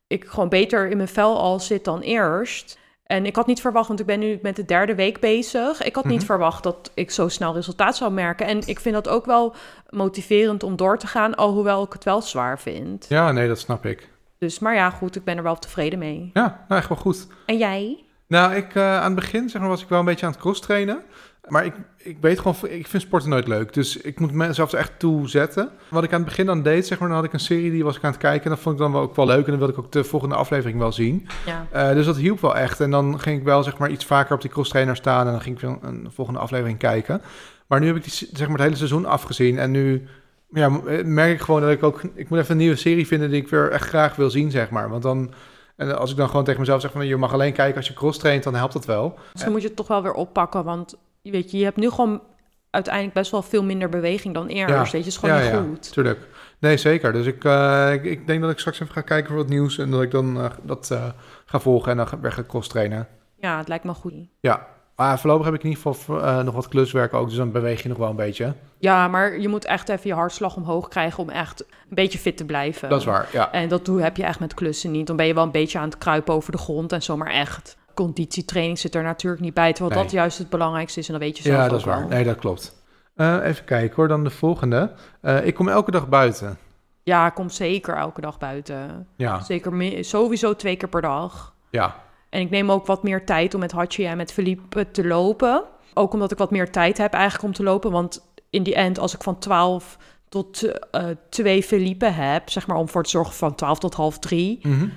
ik gewoon beter in mijn vel al zit dan eerst. En ik had niet verwacht, want ik ben nu met de derde week bezig. Ik had niet Mhm. verwacht dat ik zo snel resultaat zou merken. En ik vind dat ook wel motiverend om door te gaan, alhoewel ik het wel zwaar vind. Ja, nee, dat snap ik. Dus, maar ja, goed, ik ben er wel tevreden mee. Ja, nou echt wel goed. En jij? Nou, ik, eh, aan het begin zeg maar, was ik wel een beetje aan het cross trainen. Maar ik, ik weet gewoon, ik vind sporten nooit leuk. Dus ik moet mezelf er echt toe zetten. Wat ik aan het begin dan deed, zeg maar, dan had ik een serie die was ik aan het kijken. En dat vond ik dan wel ook wel leuk. En dan wilde ik ook de volgende aflevering wel zien. Ja. Eh, dus dat hielp wel echt. En dan ging ik wel zeg maar, iets vaker op die cross trainer staan. En dan ging ik wel een volgende aflevering kijken. Maar nu heb ik die, zeg maar, het hele seizoen afgezien. En nu ja, eh, merk ik gewoon dat ik ook... Ik moet even een nieuwe serie vinden die ik weer echt graag wil zien, zeg maar. Want dan... En als ik dan gewoon tegen mezelf zeg van... Je mag alleen kijken als je cross traint, dan helpt dat wel. Misschien moet je het toch wel weer oppakken, want weet je, je hebt nu gewoon uiteindelijk best wel veel minder beweging dan eerst. Ja. Weet je, het is gewoon Ja, niet ja. goed. Tuurlijk. Nee, zeker. Dus ik, eh, ik, ik denk dat ik straks even ga kijken voor wat nieuws. En dat ik dan eh, dat eh, ga volgen en dan weer ga cross trainen. Ja, het lijkt me goed. Ja. Maar voorlopig heb ik in ieder geval nog wat kluswerk ook. Dus dan beweeg je nog wel een beetje. Ja, maar je moet echt even je hartslag omhoog krijgen om echt een beetje fit te blijven. Dat is waar, ja. En dat doe, heb je echt met klussen niet. Dan ben je wel een beetje aan het kruipen over de grond en zo, maar echt. Conditietraining zit er natuurlijk niet bij, terwijl Nee. dat juist het belangrijkste is. En dat weet je zelf Ja, ook dat is waar. Nee, dat klopt. Eh, even kijken hoor, dan de volgende. Eh, ik kom elke dag buiten. Ja, ik kom zeker elke dag buiten. Ja, Zeker sowieso twee keer per dag. ja. En ik neem ook wat meer tijd om met Hachi en met Philippe te lopen. Ook omdat ik wat meer tijd heb eigenlijk om te lopen. Want in die end, als ik van 12 tot eh 2 Philippe heb, zeg maar om voor te zorgen van 12 tot half 3, Mhm.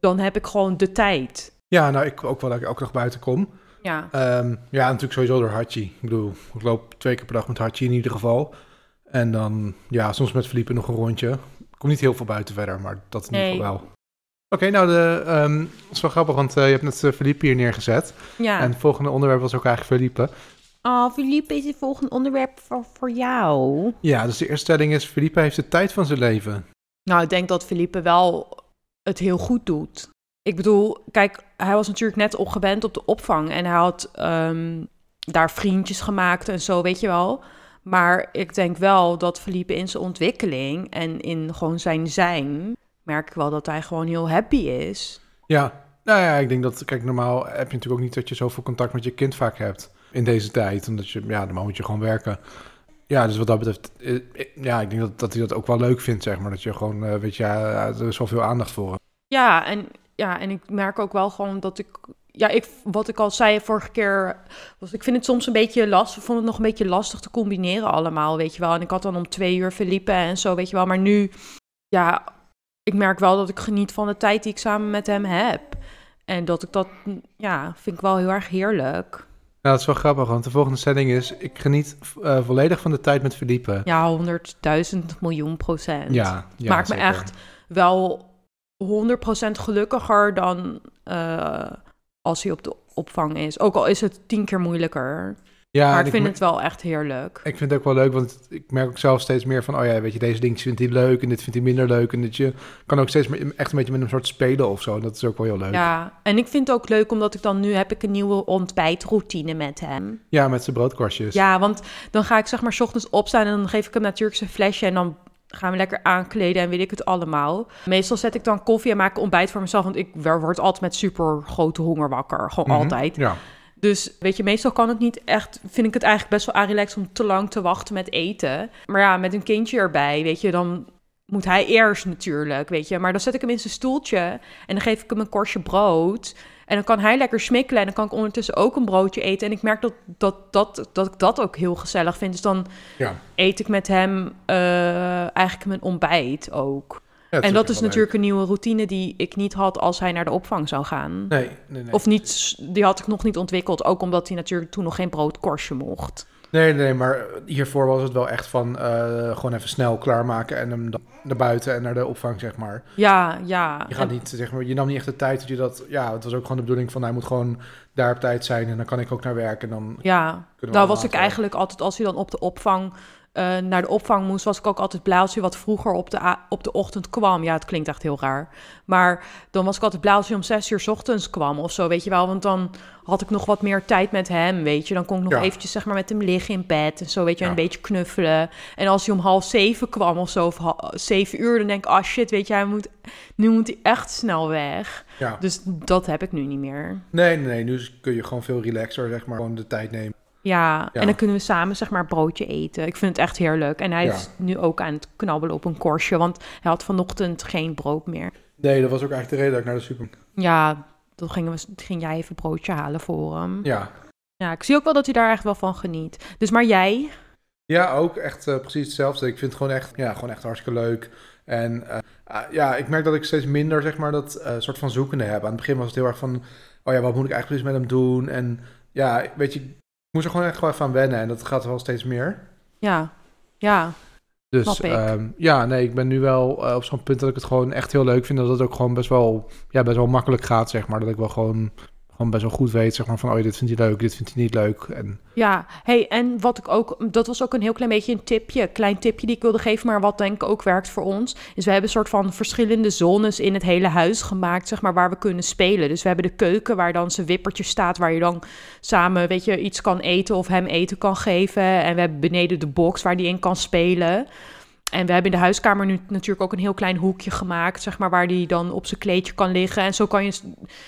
dan heb ik gewoon de tijd. Ja, nou, ik ook wel dat ik elke dag buiten kom. Ja, Ehm, ja, natuurlijk sowieso door Hachi. Ik bedoel, ik loop twee keer per dag met Hachi in ieder geval. En dan, ja, soms met Felipe nog een rondje. Ik kom niet heel veel buiten verder, maar dat in ieder geval wel. Oké, nou, de, ehm, dat is wel grappig, want eh, je hebt net uh, Felipe hier neergezet. ja. En het volgende onderwerp was ook eigenlijk Felipe. Oh, Philippe is het volgende onderwerp voor, voor jou. Ja, dus de eerste stelling is, Felipe heeft de tijd van zijn leven. Nou, ik denk dat Philippe wel het heel goed doet. Ik bedoel, kijk, hij was natuurlijk net opgewend op de opvang en hij had ehm, daar vriendjes gemaakt en zo, weet je wel. Maar ik denk wel dat Philippe in zijn ontwikkeling en in gewoon zijn zijn, merk ik wel dat hij gewoon heel happy is. Ja, nou ja, ik denk dat, kijk, normaal heb je natuurlijk ook niet dat je zoveel contact met je kind vaak hebt in deze tijd. Omdat je, ja, normaal moet je gewoon werken. Ja, dus wat dat betreft, eh, eh, ja, ik denk dat, dat hij dat ook wel leuk vindt, zeg maar. Dat je gewoon, eh, weet je, ja, er is wel veel aandacht voor. Ja, en, ja, en ik merk ook wel gewoon dat ik. Ja, ik, wat ik al zei vorige keer, was ik vind het soms een beetje lastig. Ik vond het nog een beetje lastig te combineren allemaal, weet je wel. En ik had dan om twee uur Felipe en zo, weet je wel. Maar nu, ja, ik merk wel dat ik geniet van de tijd die ik samen met hem heb. En dat ik dat, ja, vind ik wel heel erg heerlijk. Nou, dat is wel grappig, want de volgende stelling is, ik geniet eh, volledig van de tijd met Felipe. Ja, honderdduizend miljoen procent. Ja, ja Maakt me echt wel 100% gelukkiger dan eh, als hij op de opvang is. Ook al is het tien keer moeilijker. Ja, maar ik vind het wel echt heerlijk. Ik vind het ook wel leuk, want ik merk ook zelf steeds meer van... oh ja, weet je, deze dingen vindt hij leuk en dit vindt hij minder leuk. En dat je kan ook steeds meer, echt een beetje met een soort spelen of zo. En dat is ook wel heel leuk. Ja, Ja, en ik vind het ook leuk omdat ik dan nu heb ik een nieuwe ontbijtroutine met hem. met zijn broodkorstjes. Ja, want dan ga ik zeg maar 's ochtends opstaan en dan geef ik hem natuurlijk zijn flesje en dan gaan we lekker aankleden en weet ik het allemaal. Meestal zet ik dan koffie en maak ik ontbijt voor mezelf, want ik word altijd met super grote honger wakker, gewoon Mhm. altijd. Ja. Dus weet je, meestal kan het niet echt, vind ik het eigenlijk best wel relaxed om te lang te wachten met eten. Maar ja, met een kindje erbij, weet je, dan moet hij eerst natuurlijk, weet je. Maar dan zet ik hem in zijn stoeltje en dan geef ik hem een korstje brood. En dan kan hij lekker smikkelen en dan kan ik ondertussen ook een broodje eten. En ik merk dat, dat, dat, dat ik dat ook heel gezellig vind. Dus dan Ja. eet ik met hem eh, eigenlijk mijn ontbijt ook. Ja, en dat is natuurlijk een nieuwe routine die ik niet had als hij naar de opvang zou gaan. Nee, nee, nee. Of niet, die had ik nog niet ontwikkeld. Ook omdat hij natuurlijk toen nog geen broodkorstje mocht. Nee, nee, maar hiervoor was het wel echt van eh, gewoon even snel klaarmaken en hem dan naar buiten en naar de opvang, zeg maar. Ja, ja. Je gaat En- niet, zeg maar, je nam niet echt de tijd dat je dat, ja, het was ook gewoon de bedoeling van hij moet gewoon daar op tijd zijn en dan kan ik ook naar werk en dan Ja, daar was ik eigenlijk altijd, als hij dan op de opvang, eh, naar de opvang moest, was ik ook altijd blij als hij wat vroeger op de, op de ochtend kwam. Ja, het klinkt echt heel raar. Maar dan was ik altijd blij als hij om zes uur 's ochtends kwam of zo, weet je wel. Want dan had ik nog wat meer tijd met hem, weet je. Dan kon ik nog Ja. eventjes zeg maar met hem liggen in bed en zo, weet je, Ja. een beetje knuffelen. En als hij om half zeven kwam of zo, of zeven uur, dan denk ik, ah shit, weet je, hij moet, nu moet hij echt snel weg. Ja. Dus dat heb ik nu niet meer. Nee, nee, nee, nu kun je gewoon veel relaxer, zeg maar, gewoon de tijd nemen. Ja, Ja. en dan kunnen we samen zeg maar broodje eten. Ik vind het echt heerlijk. En hij Ja. is nu ook aan het knabbelen op een korstje, want hij had vanochtend geen brood meer. Nee, dat was ook eigenlijk de reden dat ik naar de super... Ja, dan gingen we, ging jij even een broodje halen voor hem. Ja. Ja, ik zie ook wel dat hij daar echt wel van geniet. Dus maar jij? Ja, ook echt eh, precies hetzelfde. Ik vind het gewoon echt, ja, gewoon echt hartstikke leuk. En eh, ah, ja, ik merk dat ik steeds minder, zeg maar, dat eh, soort van zoekende heb. Aan het begin was het heel erg van, oh ja, wat moet ik eigenlijk precies met hem doen? En ja, weet je, ik moest er gewoon echt gewoon even aan wennen. En dat gaat wel steeds meer. Ja, ja, Dus ehm, ja, nee, ik ben nu wel eh, op zo'n punt dat ik het gewoon echt heel leuk vind. Dat het ook gewoon best wel, ja, best wel makkelijk gaat, zeg maar. Dat ik wel gewoon, gewoon best wel goed weet, zeg maar, van, oh dit vindt hij leuk, dit vindt hij niet leuk. En ja. Hey, en wat ik ook, dat was ook een heel klein beetje een tipje, klein tipje die ik wilde geven, maar wat denk ik ook werkt voor ons, is we hebben een soort van verschillende zones in het hele huis gemaakt, zeg maar, waar we kunnen spelen. Dus we hebben de keuken waar dan zijn wippertje staat, waar je dan samen, weet je, iets kan eten of hem eten kan geven. En we hebben beneden de box waar die in kan spelen. En we hebben in de huiskamer nu natuurlijk ook een heel klein hoekje gemaakt, zeg maar, waar die dan op zijn kleedje kan liggen. En zo kan je,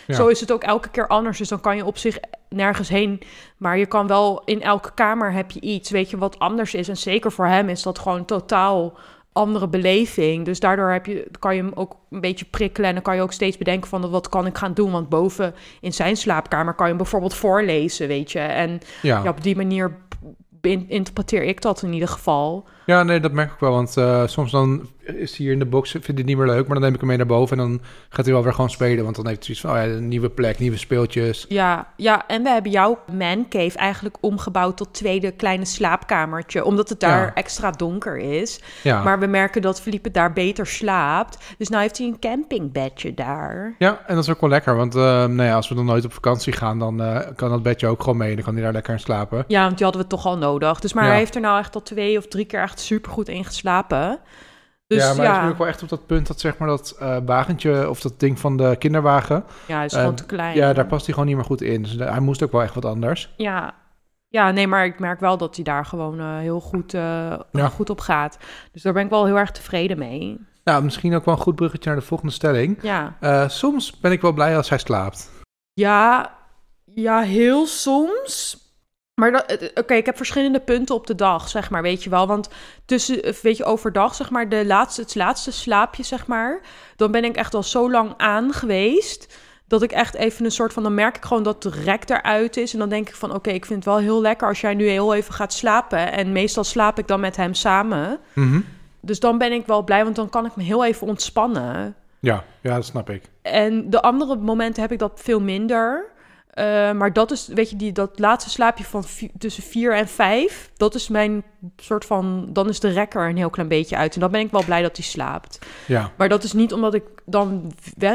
Ja. zo is het ook elke keer anders. Dus dan kan je op zich nergens heen, maar je kan wel in elke kamer heb je iets, weet je, wat anders is. En zeker voor hem is dat gewoon een totaal andere beleving. Dus daardoor heb je, kan je hem ook een beetje prikkelen en dan kan je ook steeds bedenken van wat kan ik gaan doen. Want boven in zijn slaapkamer kan je hem bijvoorbeeld voorlezen, weet je. En ja. ja, op die manier in- interpreteer ik dat in ieder geval. Ja, nee, dat merk ik wel. Want eh, soms dan is hij hier in de box, vindt hij het niet meer leuk. Maar dan neem ik hem mee naar boven en dan gaat hij wel weer gewoon spelen. Want dan heeft hij zoiets van, oh ja, een nieuwe plek, nieuwe speeltjes. Ja, ja, en we hebben jouw man cave eigenlijk omgebouwd tot tweede kleine slaapkamertje, omdat het daar Ja. extra donker is. Ja, Maar we merken dat Felipe daar beter slaapt. Dus nou heeft hij een campingbedje daar. ja en dat is ook wel lekker. Want eh, nou ja, als we dan nooit op vakantie gaan, dan eh, kan dat bedje ook gewoon mee. En dan kan hij daar lekker in slapen. Ja, want die hadden we toch al nodig. Dus maar hij heeft er nou echt al twee of drie keer echt supergoed in geslapen. Dus ja, ja, maar is nu ook wel echt op dat punt dat zeg maar dat eh, wagentje of dat ding van de kinderwagen. ja, hij is eh, gewoon te klein. Ja, daar past hij gewoon niet meer goed in. Dus hij moest ook wel echt wat anders. Ja. ja, nee, maar ik merk wel dat hij daar gewoon eh, heel goed, eh, Ja. goed op gaat. Dus daar ben ik wel heel erg tevreden mee. Nou, misschien ook wel een goed bruggetje naar de volgende stelling. Ja, Eh, soms ben ik wel blij als hij slaapt. ja, ja heel soms. Maar dat- eh, oké, ik heb verschillende punten op de dag, zeg maar, weet je wel. Want tussen, eh, weet je, overdag, zeg maar, de laatste, het laatste slaapje, zeg maar, dan ben ik echt al zo lang aan geweest. Dat ik echt even een soort van, dan merk ik gewoon dat de rek eruit is. En dan denk ik van, oké, ik vind het wel heel lekker als jij nu heel even gaat slapen. En meestal slaap ik dan met hem samen. Mhm. Dus dan ben ik wel blij, want dan kan ik me heel even ontspannen. Ja, ja, dat snap ik. En de andere momenten heb ik dat veel minder. Eh, maar dat is, weet je, die, dat laatste slaapje van vi- tussen vier en vijf, dat is mijn soort van, dan is de rekker een heel klein beetje uit. En dan ben ik wel blij dat hij slaapt. Ja, Maar dat is niet omdat ik dan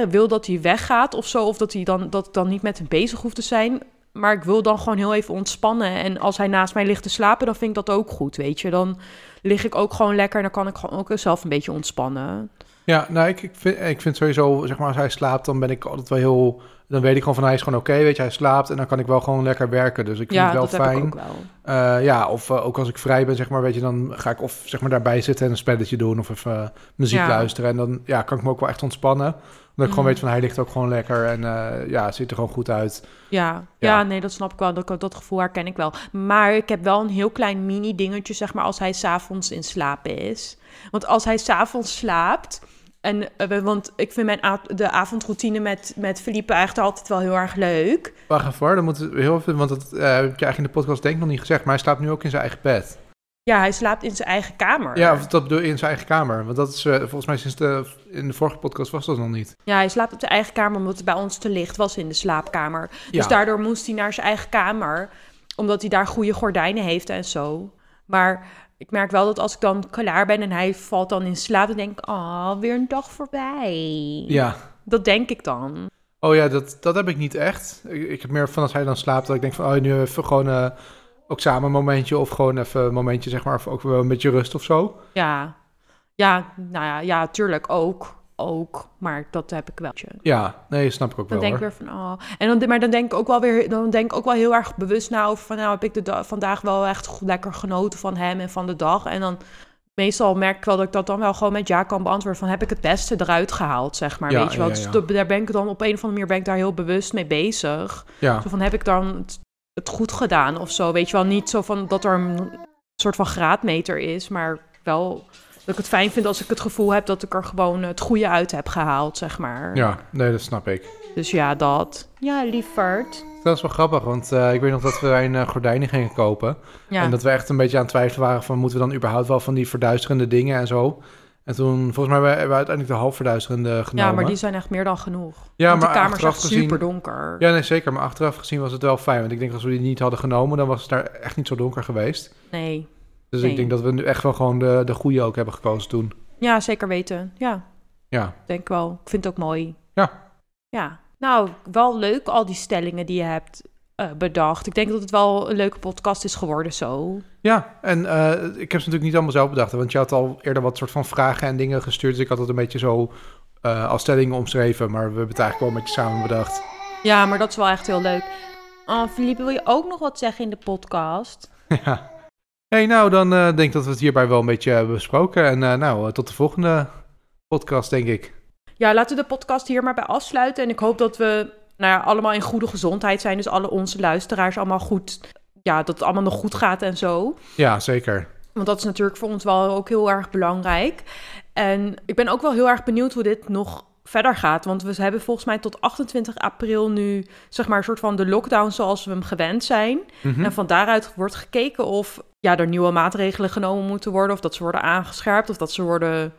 wil dat hij weggaat of zo, of dat hij dan, dat ik dan niet met hem bezig hoeft te zijn. Maar ik wil dan gewoon heel even ontspannen. En als hij naast mij ligt te slapen, dan vind ik dat ook goed, weet je. Dan lig ik ook gewoon lekker en dan kan ik gewoon ook zelf een beetje ontspannen. ja nou, ik, ik, vind, ik vind sowieso, zeg maar, als hij slaapt, dan ben ik altijd wel heel... Dan weet ik gewoon van, hij is gewoon oké, weet je, hij slaapt en dan kan ik wel gewoon lekker werken. Dus ik vind ja, het wel dat fijn. heb ik ook wel. Eh, ja, of eh, ook als ik vrij ben, zeg maar, weet je, dan ga ik of zeg maar daarbij zitten en een spelletje doen of even eh, muziek Ja. luisteren. En dan ja, kan ik me ook wel echt ontspannen. Omdat ik gewoon Mhm. weet van hij ligt ook gewoon lekker en ja, ziet er gewoon goed uit. Ja, Ja. ja. nee, dat snap ik wel. Dat, dat gevoel herken ik wel. Maar ik heb wel een heel klein mini dingetje, zeg maar, als hij s'avonds in slaap is. Want als hij s'avonds slaapt... En, eh, want ik vind mijn de avondroutine met, met Felipe eigenlijk altijd wel heel erg leuk. Wacht even hoor, dan moet het heel even, want dat eh, heb je eigenlijk in de podcast denk ik nog niet gezegd, maar hij slaapt nu ook in zijn eigen bed. Ja, hij slaapt in zijn eigen kamer. Ja, of dat bedoel je in zijn eigen kamer. Want dat is eh, volgens mij sinds de, in de vorige podcast was dat nog niet. Ja, hij slaapt op zijn eigen kamer omdat het bij ons te licht was in de slaapkamer. Ja. Dus daardoor moest hij naar zijn eigen kamer, omdat hij daar goede gordijnen heeft en zo. Maar ik merk wel dat als ik dan klaar ben en hij valt dan in slaap, dan denk ik, oh, weer een dag voorbij. Ja. Dat denk ik dan. Oh ja, dat, dat heb ik niet echt. Ik, ik heb meer van als hij dan slaapt, dat ik denk van, oh, nu even gewoon eh, ook samen een momentje of gewoon even een momentje, zeg maar, of ook wel een beetje rust of zo. Ja, ja, nou ja, ja, tuurlijk ook. Ook, maar dat heb ik wel. Ja, nee, snap ik ook Dan wel. denk ik weer van, oh. En dan, maar dan denk ik ook wel weer, dan denk ik ook wel heel erg bewust na over van, nou heb ik de da- vandaag wel echt lekker genoten van hem en van de dag. En dan meestal merk ik wel dat ik dat dan wel gewoon met ja kan beantwoorden van, heb ik het beste eruit gehaald, zeg maar. Ja, Weet je wel, ja, Dus ja. daar ben ik dan op een of andere manier ben ik daar heel bewust mee bezig. Ja, Zo van, heb ik dan het, het goed gedaan of zo? Weet je wel, niet zo van dat er een soort van graadmeter is, maar wel dat ik het fijn vind als ik het gevoel heb dat ik er gewoon het goede uit heb gehaald, zeg maar. ja, nee, dat snap ik. Dus ja, dat. Ja, lieverd. Dat is wel grappig, want eh, ik weet nog dat we een uh, gordijnen gingen kopen. Ja. En dat we echt een beetje aan het twijfelen waren van, moeten we dan überhaupt wel van die verduisterende dingen en zo. En toen, volgens mij hebben we uiteindelijk de half verduisterende genomen. ja, maar die zijn echt meer dan genoeg. Ja, Want maar de kamer is achteraf echt gezien- super donker. Ja, nee, zeker. Maar achteraf gezien was het wel fijn. Want ik denk als we die niet hadden genomen, dan was het daar echt niet zo donker geweest. Nee. Dus Nee. ik denk dat we nu echt wel gewoon de, de goede ook hebben gekozen toen. Ja, zeker weten. Ja, Ja, denk wel. Ik vind het ook mooi. Ja. Ja. Nou, wel leuk al die stellingen die je hebt eh, bedacht. Ik denk dat het wel een leuke podcast is geworden zo. ja en eh, ik heb ze natuurlijk niet allemaal zelf bedacht. Want je had al eerder wat soort van vragen en dingen gestuurd. Dus ik had het een beetje zo eh, als stellingen omschreven. Maar we hebben het eigenlijk wel een beetje samen bedacht. Ja, maar dat is wel echt heel leuk. Oh, Philippe, wil je ook nog wat zeggen in de podcast? *laughs* ja. Hey, nou, dan eh, denk ik dat we het hierbij wel een beetje hebben besproken. En eh, nou, eh, tot de volgende podcast, denk ik. Ja, laten we de podcast hier maar bij afsluiten. En ik hoop dat we nou ja, allemaal in goede gezondheid zijn. Dus alle onze luisteraars allemaal goed... Ja, dat het allemaal nog goed gaat en zo. Ja, zeker. Want dat is natuurlijk voor ons wel ook heel erg belangrijk. En ik ben ook wel heel erg benieuwd hoe dit nog verder gaat. Want we hebben volgens mij tot 28 april nu, zeg maar, een soort van de lockdown zoals we hem gewend zijn. Mhm. En van daaruit wordt gekeken of ja, er nieuwe maatregelen genomen moeten worden. Of dat ze worden aangescherpt. Of dat ze worden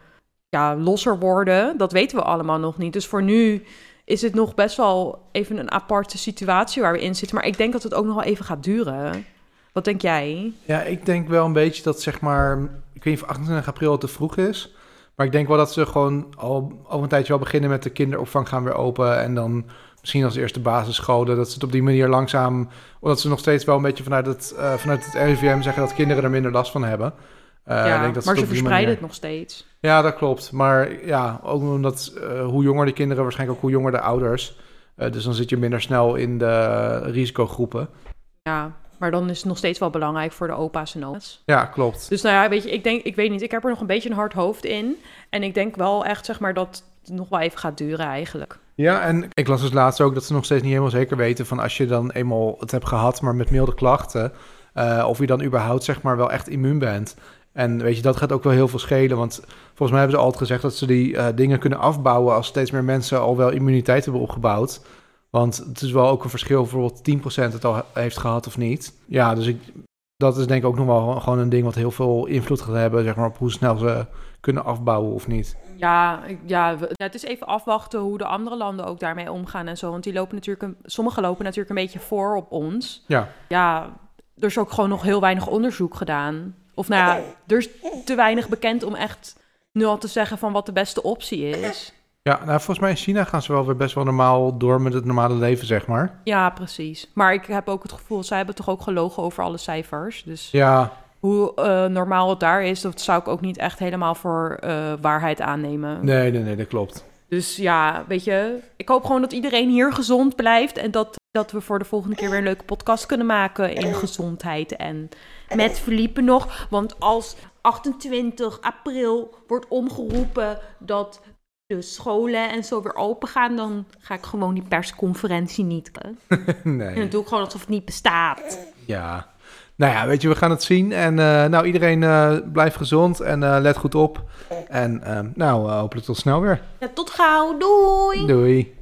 ja, losser worden. Dat weten we allemaal nog niet. Dus voor nu is het nog best wel even een aparte situatie waar we in zitten. Maar ik denk dat het ook nog wel even gaat duren. Wat denk jij? Ja, ik denk wel een beetje dat zeg maar, ik weet niet of 28 april te vroeg is, maar ik denk wel dat ze gewoon al over een tijdje wel beginnen met de kinderopvang gaan weer open en dan misschien als eerste basisscholen, dat ze het op die manier langzaam, omdat ze nog steeds wel een beetje vanuit het, eh, vanuit het RIVM zeggen dat kinderen er minder last van hebben. Eh, ja, ik denk dat maar ze verspreiden manier- het nog steeds. Ja, dat klopt. Maar ja, ook omdat eh, hoe jonger de kinderen, waarschijnlijk ook hoe jonger de ouders. Dus dan zit je minder snel in de risicogroepen. Ja, maar dan is het nog steeds wel belangrijk voor de opa's en oma's. Ja, klopt. Dus nou ja, weet je, ik denk, ik weet niet, ik heb er nog een beetje een hard hoofd in. En ik denk wel echt, zeg maar, dat het nog wel even gaat duren eigenlijk. Ja, en ik las dus laatst ook dat ze nog steeds niet helemaal zeker weten van als je dan eenmaal het hebt gehad, maar met milde klachten, eh, of je dan überhaupt zeg maar wel echt immuun bent. En weet je, dat gaat ook wel heel veel schelen, want volgens mij hebben ze altijd gezegd dat ze die eh, dingen kunnen afbouwen als steeds meer mensen al wel immuniteit hebben opgebouwd. Want het is wel ook een verschil, bijvoorbeeld 10% het al heeft gehad of niet. Ja, dus ik, dat is denk ik ook nog wel gewoon een ding wat heel veel invloed gaat hebben, zeg maar, op hoe snel ze kunnen afbouwen of niet. Ja, ja, het is even afwachten hoe de andere landen ook daarmee omgaan en zo. Want die lopen natuurlijk, een, sommigen lopen natuurlijk een beetje voor op ons. Ja. Ja, er is ook gewoon nog heel weinig onderzoek gedaan. Of nou ja, er is te weinig bekend om echt nu al te zeggen van wat de beste optie is. Ja, nou, volgens mij in China gaan ze wel weer best wel normaal door met het normale leven, zeg maar. Ja, precies. Maar ik heb ook het gevoel, zij hebben toch ook gelogen over alle cijfers. Dus Ja, hoe eh, normaal het daar is, dat zou ik ook niet echt helemaal voor eh, waarheid aannemen. nee, nee, nee, dat klopt. Dus ja, weet je, ik hoop gewoon dat iedereen hier gezond blijft en dat, dat we voor de volgende keer weer een leuke podcast kunnen maken in gezondheid en met Philippe nog. Want als 28 april wordt omgeroepen dat de scholen en zo weer open gaan, dan ga ik gewoon die persconferentie niet. *laughs* En dan nee. doe ik gewoon alsof het niet bestaat. Ja. Nou ja, weet je, we gaan het zien. En eh, nou, iedereen eh blijft gezond en eh, let goed op. En nou, hopelijk tot snel weer. Ja, tot gauw, doei! Doei.